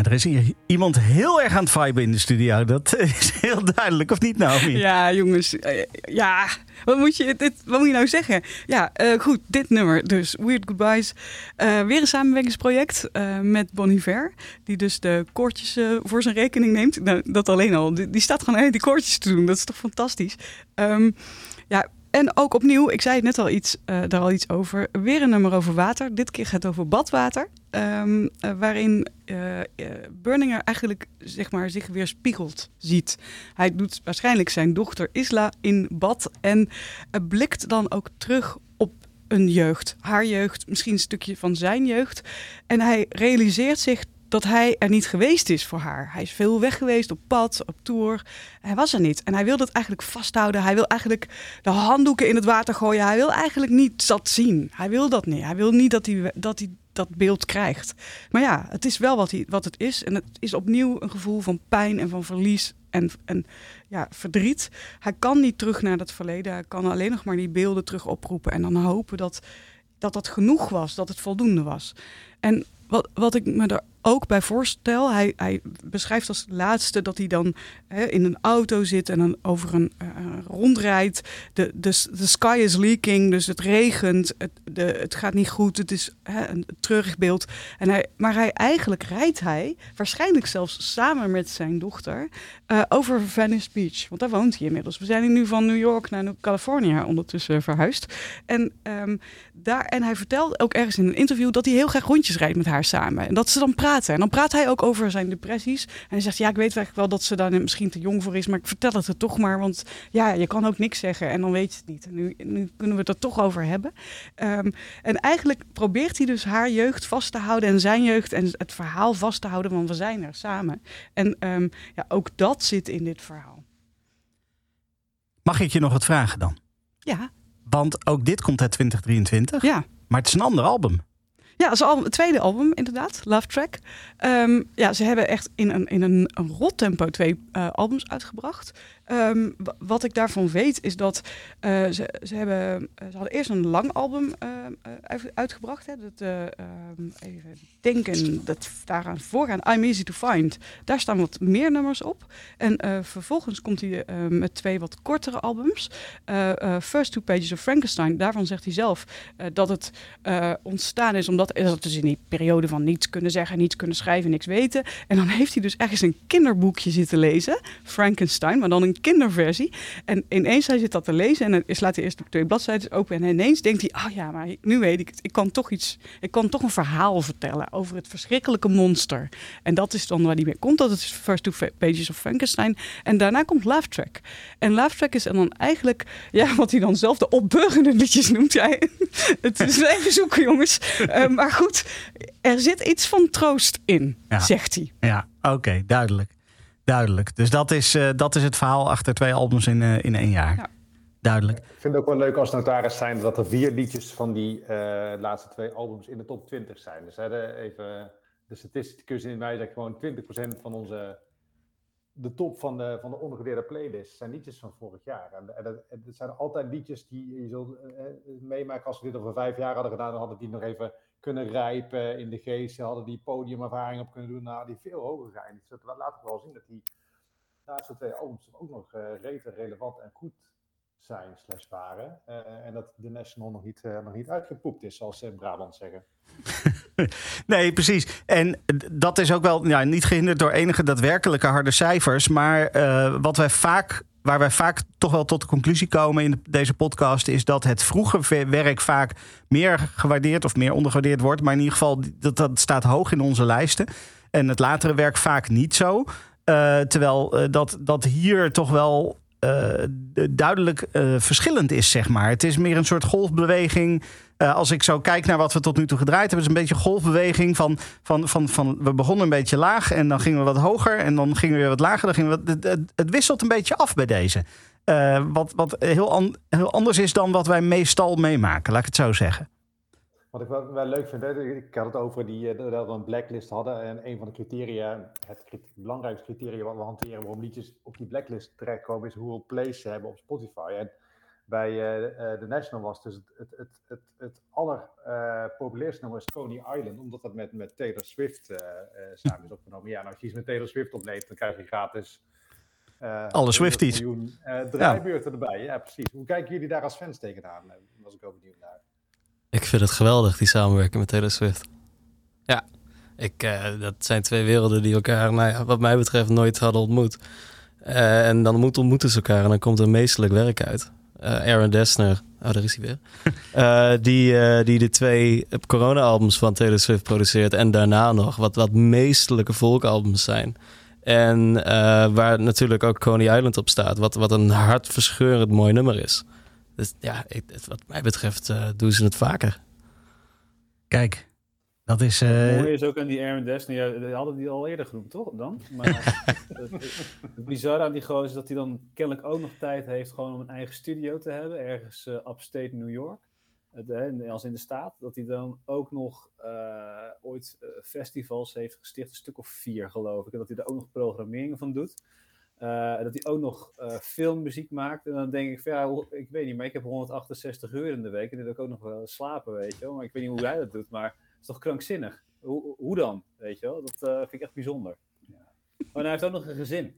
Er is hier iemand heel erg aan het viben in de studio. Dat [laughs] is heel duidelijk, of niet Naomi? Ja, jongens. eh, ja, wat moet, je, dit, wat moet je nou zeggen? Ja, eh, goed, dit nummer dus. Weird Goodbyes. Eh, weer een samenwerkingsproject met Bon Iver. Die dus de koortjes voor zijn rekening neemt. Nou, dat alleen al. Die, die staat gewoon hey, die koortjes te doen. Dat is toch fantastisch? Ehm, ja, en ook opnieuw, ik zei het net al iets, eh, daar al iets over. Weer een nummer over water. Dit keer gaat het over badwater. Ehm, eh, waarin eh, eh, Burninger eigenlijk zeg maar, zich weer spiegeld ziet. Hij doet waarschijnlijk zijn dochter Isla in bad. En blikt dan ook terug op een jeugd. Haar jeugd, misschien een stukje van zijn jeugd. En hij realiseert zich dat hij er niet geweest is voor haar. Hij is veel weg geweest op pad, op tour. Hij was er niet. En hij wil dat eigenlijk vasthouden. Hij wil eigenlijk de handdoeken in het water gooien. Hij wil eigenlijk niet dat zien. Hij wil dat niet. Hij wil niet dat hij dat, hij dat beeld krijgt. Maar ja, het is wel wat, hij, wat het is. En het is opnieuw een gevoel van pijn en van verlies en, en ja, verdriet. Hij kan niet terug naar dat verleden. Hij kan alleen nog maar die beelden terug oproepen. En dan hopen dat dat, dat genoeg was, dat het voldoende was. En wat, wat ik me er ook bij voorstel, hij, hij beschrijft als laatste dat hij dan hè, in een auto zit en dan over een eh, rondrijdt. De, de, de sky is leaking, dus het regent, het, de, het gaat niet goed, het is hè, een treurig beeld. En hij, maar hij, eigenlijk rijdt hij, waarschijnlijk zelfs samen met zijn dochter, eh, over Venice Beach. Want daar woont hij inmiddels. We zijn nu van New York naar Californië ondertussen verhuisd. En, ehm, daar, en hij vertelt ook ergens in een interview dat hij heel graag rondjes rijdt met haar samen. En dat ze dan praten. En dan praat hij ook over zijn depressies. En hij zegt, ja, ik weet eigenlijk wel dat ze daar misschien te jong voor is, maar ik vertel het er toch maar. Want ja, je kan ook niks zeggen en dan weet je het niet. En nu, nu kunnen we het er toch over hebben. Ehm, en eigenlijk probeert hij dus haar jeugd vast te houden en zijn jeugd en het verhaal vast te houden, want we zijn er samen. En ehm, ja, ook dat zit in dit verhaal. Mag ik je nog wat vragen dan? Ja, Want ook dit komt uit 2023. ja. Maar het is een ander album. Ja, dat is al het tweede album, inderdaad. Love Track. Ehm, ja, ze hebben echt in een, in een, een rot tempo twee eh, albums uitgebracht. Ehm, wa- wat ik daarvan weet, is dat eh, ze, ze, hebben, eh, ze hadden eerst een lang album eh, eh, uit- uitgebracht. Hè, dat, eh, ehm, even denken, dat daaraan voorgaan, I'm Easy to Find. Daar staan wat meer nummers op. En vervolgens komt hij met twee wat kortere albums. First Two Pages of Frankenstein, daarvan zegt hij zelf dat het ontstaan is omdat hij zat dus in die periode van niets kunnen zeggen, niets kunnen schrijven, niks weten. En dan heeft hij dus ergens een kinderboekje zitten lezen, Frankenstein, maar dan een kinderversie. En ineens hij zit dat te lezen en slaat hij eerst de twee bladzijden open en ineens denkt hij, ah ja, maar nu weet ik het, ik kan toch iets, ik kan toch een verhaal vertellen over het verschrikkelijke monster. En dat is dan waar hij mee komt, dat is First Two Pages of Frankenstein. En daarna komt Laugh Track. En Laugh Track is dan eigenlijk, [laughs] ja, wat hij dan zelf de opbeurende liedjes noemt. Ja, [laughs] het is even zoeken, jongens. Uh, maar goed, er zit iets van troost in, Ja. zegt hij. Ja, oké, duidelijk. Duidelijk. Dus dat is, eh, dat is het verhaal achter twee albums in, eh, in één jaar. Ja. Duidelijk. Ik vind het ook wel leuk als notaris zijn dat er vier liedjes van die eh, laatste twee albums in de top 20 zijn. Dus hè, even de statisticus in mij zegt gewoon 20% van onze de top van de, van de ongewaardeerde playlist zijn liedjes van vorig jaar. En, en, dat- en het zijn altijd liedjes die je zult eh, meemaken als we dit over vijf jaar hadden gedaan, dan hadden die nog even kunnen rijpen in de geest, hadden die podiumervaring op kunnen doen, nou, die veel hoger geëindigd. Dus dat laat wel zien dat die laatste twee albums ook nog rete relevant en goed zijn, slash waren. Eh, en dat de National nog niet, eh, nog niet uitgepoept is, zoals ze in Brabant zeggen. [laughs] Nee, precies. En dat is ook wel ja, niet gehinderd door enige daadwerkelijke harde cijfers. Maar wat wij vaak, waar wij vaak toch wel tot de conclusie komen in deze podcast, is dat het vroege werk vaak meer gewaardeerd of meer ondergewaardeerd wordt. Maar in ieder geval, dat, dat staat hoog in onze lijsten. En het latere werk vaak niet zo. Eh, terwijl eh, dat, dat hier toch wel eh, duidelijk verschillend is, zeg maar. Het is meer een soort golfbeweging. Eh, als ik zo kijk naar wat we tot nu toe gedraaid hebben, is een beetje golfbeweging van, van, van, van we begonnen een beetje laag en dan gingen we wat hoger en dan gingen we weer wat lager. Dan gingen wat- het, het, wisselt een beetje af bij deze. Eh, wat wat heel, an- heel anders is dan wat wij meestal meemaken, laat ik het zo zeggen. Wat ik wel, wel leuk vind, ik had het over die, eh, dat we een blacklist hadden. En een van de criteria, het belangrijkste criteria wat we hanteren waarom liedjes op die blacklist terechtkomen, is hoeveel plays ze hebben op Spotify. En bij eh, eh, The National was dus het, het, het, het, het allerpopulairste nummer is Coney Island, omdat dat met, met Taylor Swift eh, eh, samen is opgenomen. Ja, en als je iets met Taylor Swift opneemt, dan krijg je gratis... eh, Alle Swifties. 100 miljoen eh, draaibeurten erbij. Ja, precies. Hoe kijken jullie daar als fans tegenaan? Daar was ik ook benieuwd naar. Ik vind het geweldig, die samenwerking met Taylor Swift. Ja, ik, eh, dat zijn twee werelden die elkaar, nou ja, wat mij betreft, nooit hadden ontmoet. Eh, en dan moet, ontmoeten ze elkaar en dan komt er meestelijk werk uit. Eh, Aaron Dessner, oh daar is hij weer. [laughs] Eh, die, eh, die de twee corona-albums van Taylor Swift produceert. En daarna nog wat, wat meestelijke volkalbums zijn. En waar natuurlijk ook Coney Island op staat. Wat, wat een hartverscheurend mooi nummer is. Dus ja, ik, wat mij betreft doen ze het vaker. Kijk, dat is. Het eh, mooie is ook aan die Aaron Destiny, die hadden die al eerder genoemd, toch? Dan? Maar [laughs] het, bizarre aan die gozer is dat hij dan kennelijk ook nog tijd heeft gewoon om een eigen studio te hebben, ergens eh, upstate New York. Hè, als in de staat, dat hij dan ook nog eh, ooit eh, festivals heeft gesticht, een stuk of vier geloof ik, en dat hij daar ook nog programmering van doet. Eh, dat hij ook nog eh, filmmuziek maakt. En dan denk ik van ja, ik weet niet, maar ik heb 168 uur in de week en dan wil ik ook nog wel slapen, weet je wel. Maar ik weet niet hoe hij dat doet, maar is toch krankzinnig? Hoe, hoe dan, weet je wel? Dat eh, vind ik echt bijzonder. Oh, en hij heeft ook nog een gezin.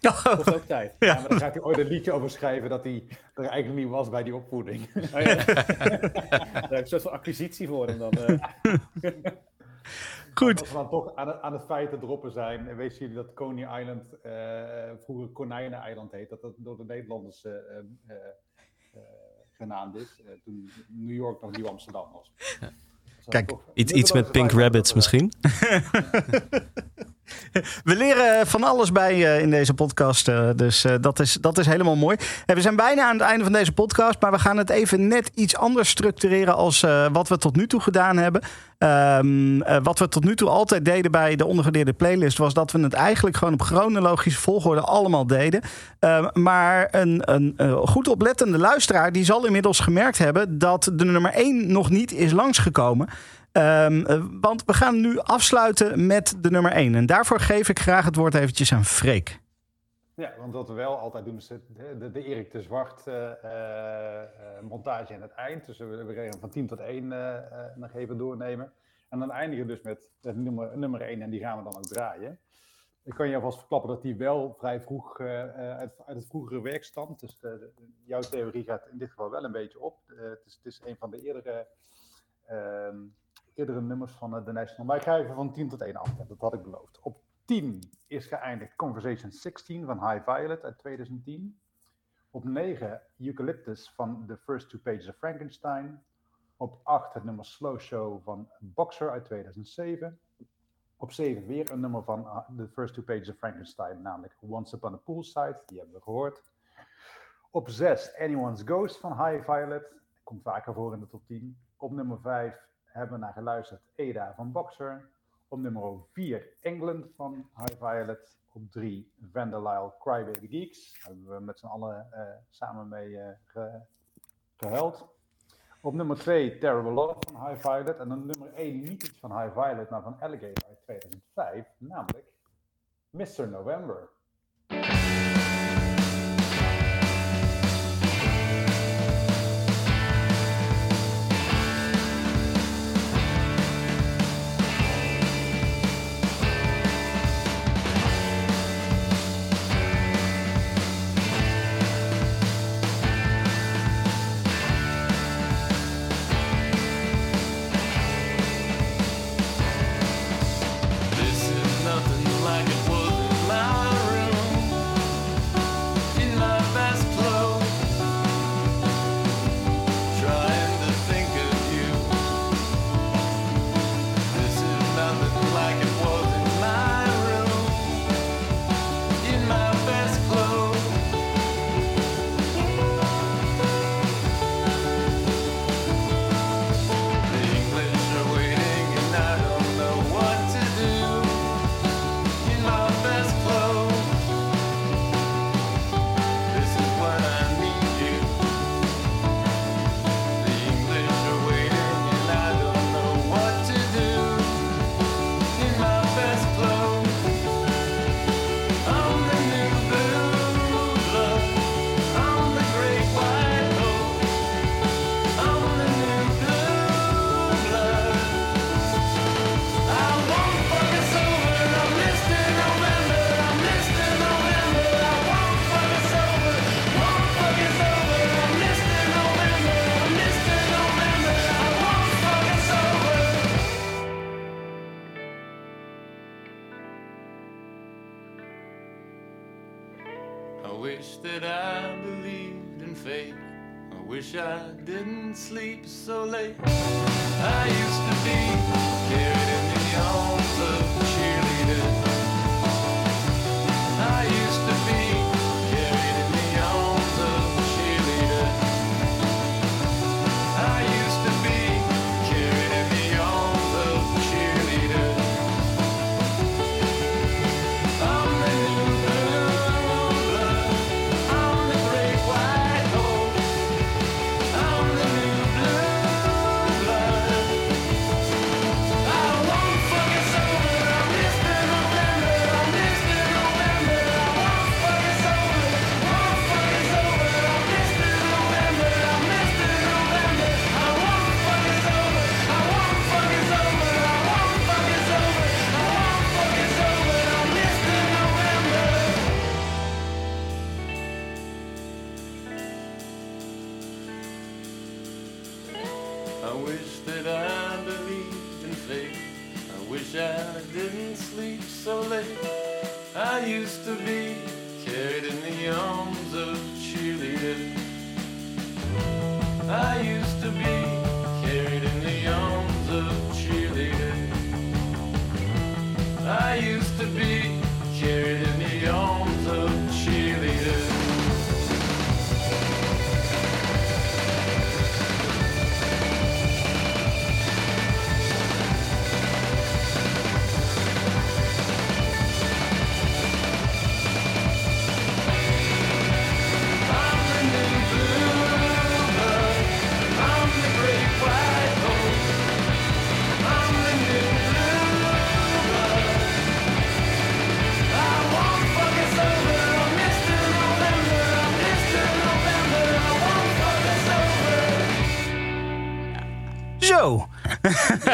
[laughs] Kost ook tijd. Ja, maar dan gaat hij ooit een liedje over schrijven dat hij er eigenlijk niet was bij die opvoeding. Oh, ja. [laughs] Daar heb ik een soort van acquisitie voor hem dan. eh. [laughs] Goed. Als we dan toch aan het, aan het feit te droppen zijn, en weten jullie dat Coney Island eh, vroeger Konijnen-eiland heet, dat dat door de Nederlanders eh, eh, eh, eh, genaamd is, eh, toen New York nog Nieuw Amsterdam was. Kijk, Iets, iets met Pink Rabbits misschien. [laughs] [laughs] We leren van alles bij eh, in deze podcast. eh, dus eh, dat, is, dat is helemaal mooi. We zijn bijna aan het einde van deze podcast. Maar we gaan het even net iets anders structureren als wat we tot nu toe gedaan hebben. Ehm, eh, wat we tot nu toe altijd deden bij de ondergedeelde playlist... was dat we het eigenlijk gewoon op chronologische volgorde allemaal deden. Ehm, maar een, een goed oplettende luisteraar... die zal inmiddels gemerkt hebben dat de nummer 1 nog niet is langsgekomen... Ehm, eh, want we gaan nu afsluiten met de nummer 1. En daarvoor geef ik graag het woord eventjes aan Freek. Ja, want wat we wel altijd doen is de, de, Erik de Zwart eh, eh, montage aan het eind. Dus we, we van 10 tot 1 eh, eh, nog even doornemen. En dan eindigen we dus met nummer, nummer 1 en die gaan we dan ook draaien. Ik kan je alvast verklappen dat die wel vrij vroeg uit, uit het vroegere werk stamt. Dus de- jouw theorie gaat in dit geval wel een beetje op. Het, is, het is een van de eerdere ehm, eerdere nummers van eh, The National. Maar ik ga even van 10 tot 1 af. Dat had ik beloofd. Op 10 is geëindigd Conversation 16 van High Violet uit 2010. Op 9 Eucalyptus van The First Two Pages of Frankenstein. Op 8 het nummer Slow Show van Boxer uit 2007. Op 7 weer een nummer van uh, The First Two Pages of Frankenstein, namelijk Once Upon a Poolside. Die hebben we gehoord. Op 6 Anyone's Ghost van High Violet. Komt vaker voor in de top 10. Op nummer 5 hebben we naar geluisterd Ada van Boxer. Op nummer 4 England van High Violet. Op 3 Vandalile Crybaby Geeks. Daar hebben we met z'n allen eh, samen mee ge- gehuild. Op nummer 2 Terrible Love van High Violet. En dan nummer 1 niet iets van High Violet, maar van Alligator uit 2005. Namelijk Mr. November.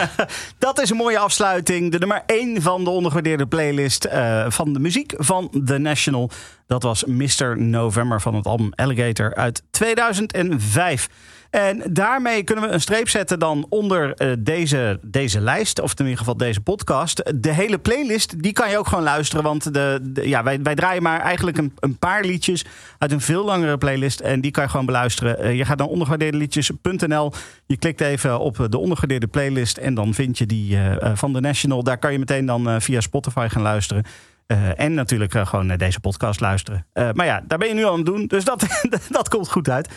[laughs] dat is een mooie afsluiting. De nummer 1 van de ondergewaardeerde playlist eh, van de muziek van The National. Dat was Mr. November van het album Alligator uit 2005. En daarmee kunnen we een streep zetten dan onder eh, deze, deze lijst. Of in ieder geval deze podcast. De hele playlist, die kan je ook gewoon luisteren. Want de, ja, wij, wij draaien maar eigenlijk een, een paar liedjes uit een veel langere playlist. En die kan je gewoon beluisteren. Eh, je gaat naar ondergewaardeerdeliedjes.nl. Je klikt even op de ondergewaardeerde playlist. En dan vind je die eh, eh, van The National. Daar kan je meteen dan eh, via Spotify gaan luisteren. Eh, en natuurlijk eh, gewoon naar deze podcast luisteren. Eh, maar ja, daar ben je nu al aan het doen. Dus dat, [laughs] dat komt goed uit.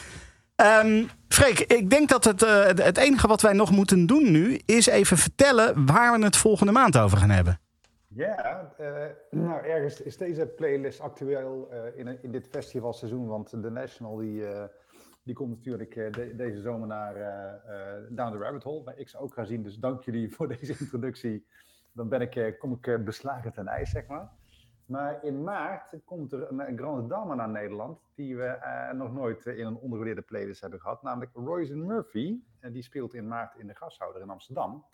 Ehm Freek, ik denk dat het, eh, het enige wat wij nog moeten doen nu... is even vertellen waar we het volgende maand over gaan hebben. Ja, eh, nou ergens is deze playlist actueel eh, in, in dit festivalseizoen, want de National die, eh, die komt natuurlijk eh, de- deze zomer naar eh, eh, Down the Rabbit Hole, waar ik ze ook ga zien. Dus dank jullie voor deze introductie. Dan ben ik, eh, kom ik eh, beslagen ten ijs, zeg maar. Maar in maart komt er een, een grande dame naar Nederland, die we eh, nog nooit in een ondergewaardeerde playlist hebben gehad, namelijk Royce Murphy. En die speelt in maart in de Gashouder in Amsterdam.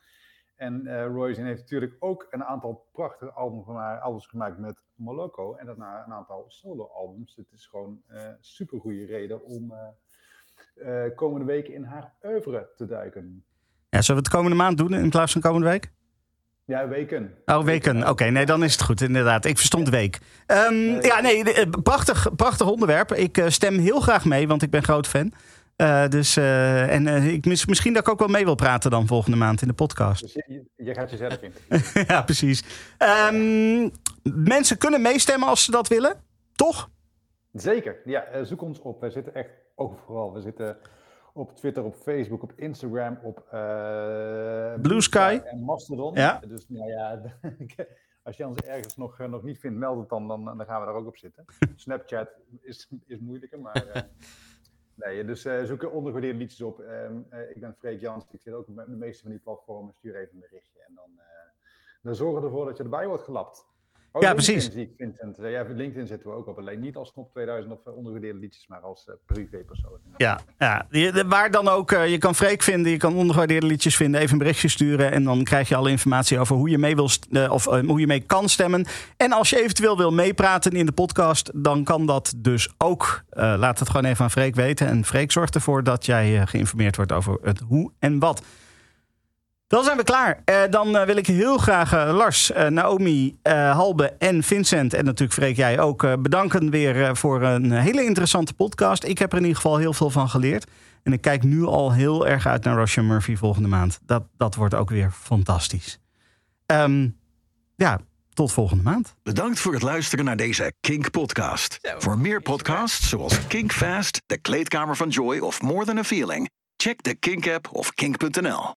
En eh Royce heeft natuurlijk ook een aantal prachtige albums gemaakt, albums gemaakt met Moloko. En daarna een aantal solo-albums. Het is gewoon een super goede reden om komende weken in haar oeuvre te duiken. Ja, zullen we het komende maand doen in plaats van komende week? Ja, weken. Oh, weken. Oké, nee, dan is het goed, inderdaad. Ik verstond week. Ehm, ja, nee, eh, prachtig, prachtig onderwerp. Ik eh, stem heel graag mee, want ik ben groot fan. Eh, dus, en ik, mis- misschien dat ik ook wel mee wil praten dan volgende maand in de podcast. Dus je, je gaat jezelf in. [laughs] ja, precies. Ehm, mensen kunnen meestemmen als ze dat willen, toch? Zeker. Ja, zoek ons op. We zitten echt overal. We zitten op Twitter, op Facebook, op Instagram, op eh, Blue Sky. en Mastodon. Ja. Dus nou ja, [laughs] als je ons ergens nog, eh, nog niet vindt, meld het dan, dan, dan gaan we daar ook op zitten. [laughs] Snapchat is, is moeilijker, maar... eh, [laughs] Nee, dus eh zoek ondergewaardeerde liedjes op. Ehm, eh, ik ben Freek Jans, ik zit ook op de meeste van die platformen. Stuur even een berichtje en dan, dan zorgen we ervoor dat je erbij wordt gelapt. Oh, Ja, LinkedIn precies. Zie ik, Vincent. Ja, LinkedIn zitten we ook op. Alleen niet als top 2000 of eh, ondergewaardeerde liedjes, maar als eh, privépersoon. Ja, ja. Je- waar dan ook, eh, je kan Freek vinden, je kan ondergewaardeerde liedjes vinden, even een berichtje sturen en dan krijg je alle informatie over hoe je mee wil eh, of hoe je mee kan stemmen. En als je eventueel wil meepraten in de podcast, dan kan dat dus ook. Laat het gewoon even aan Freek weten en Freek zorgt ervoor dat jij geïnformeerd wordt over het hoe en wat. Dan zijn we klaar. Eh, dan eh, wil ik heel graag eh, Lars, Naomi, eh, Halbe en Vincent en natuurlijk Freek jij ook eh, bedanken weer eh, voor een hele interessante podcast. Ik heb er in ieder geval heel veel van geleerd. En ik kijk nu al heel erg uit naar Russia Murphy volgende maand. Dat, dat wordt ook weer fantastisch. Ehm, ja, tot volgende maand. Bedankt voor het luisteren naar deze Kink-podcast. Voor meer podcasts zoals Kink Fast, De Kleedkamer van Joy of More Than a Feeling, check de Kink-app of kink.nl.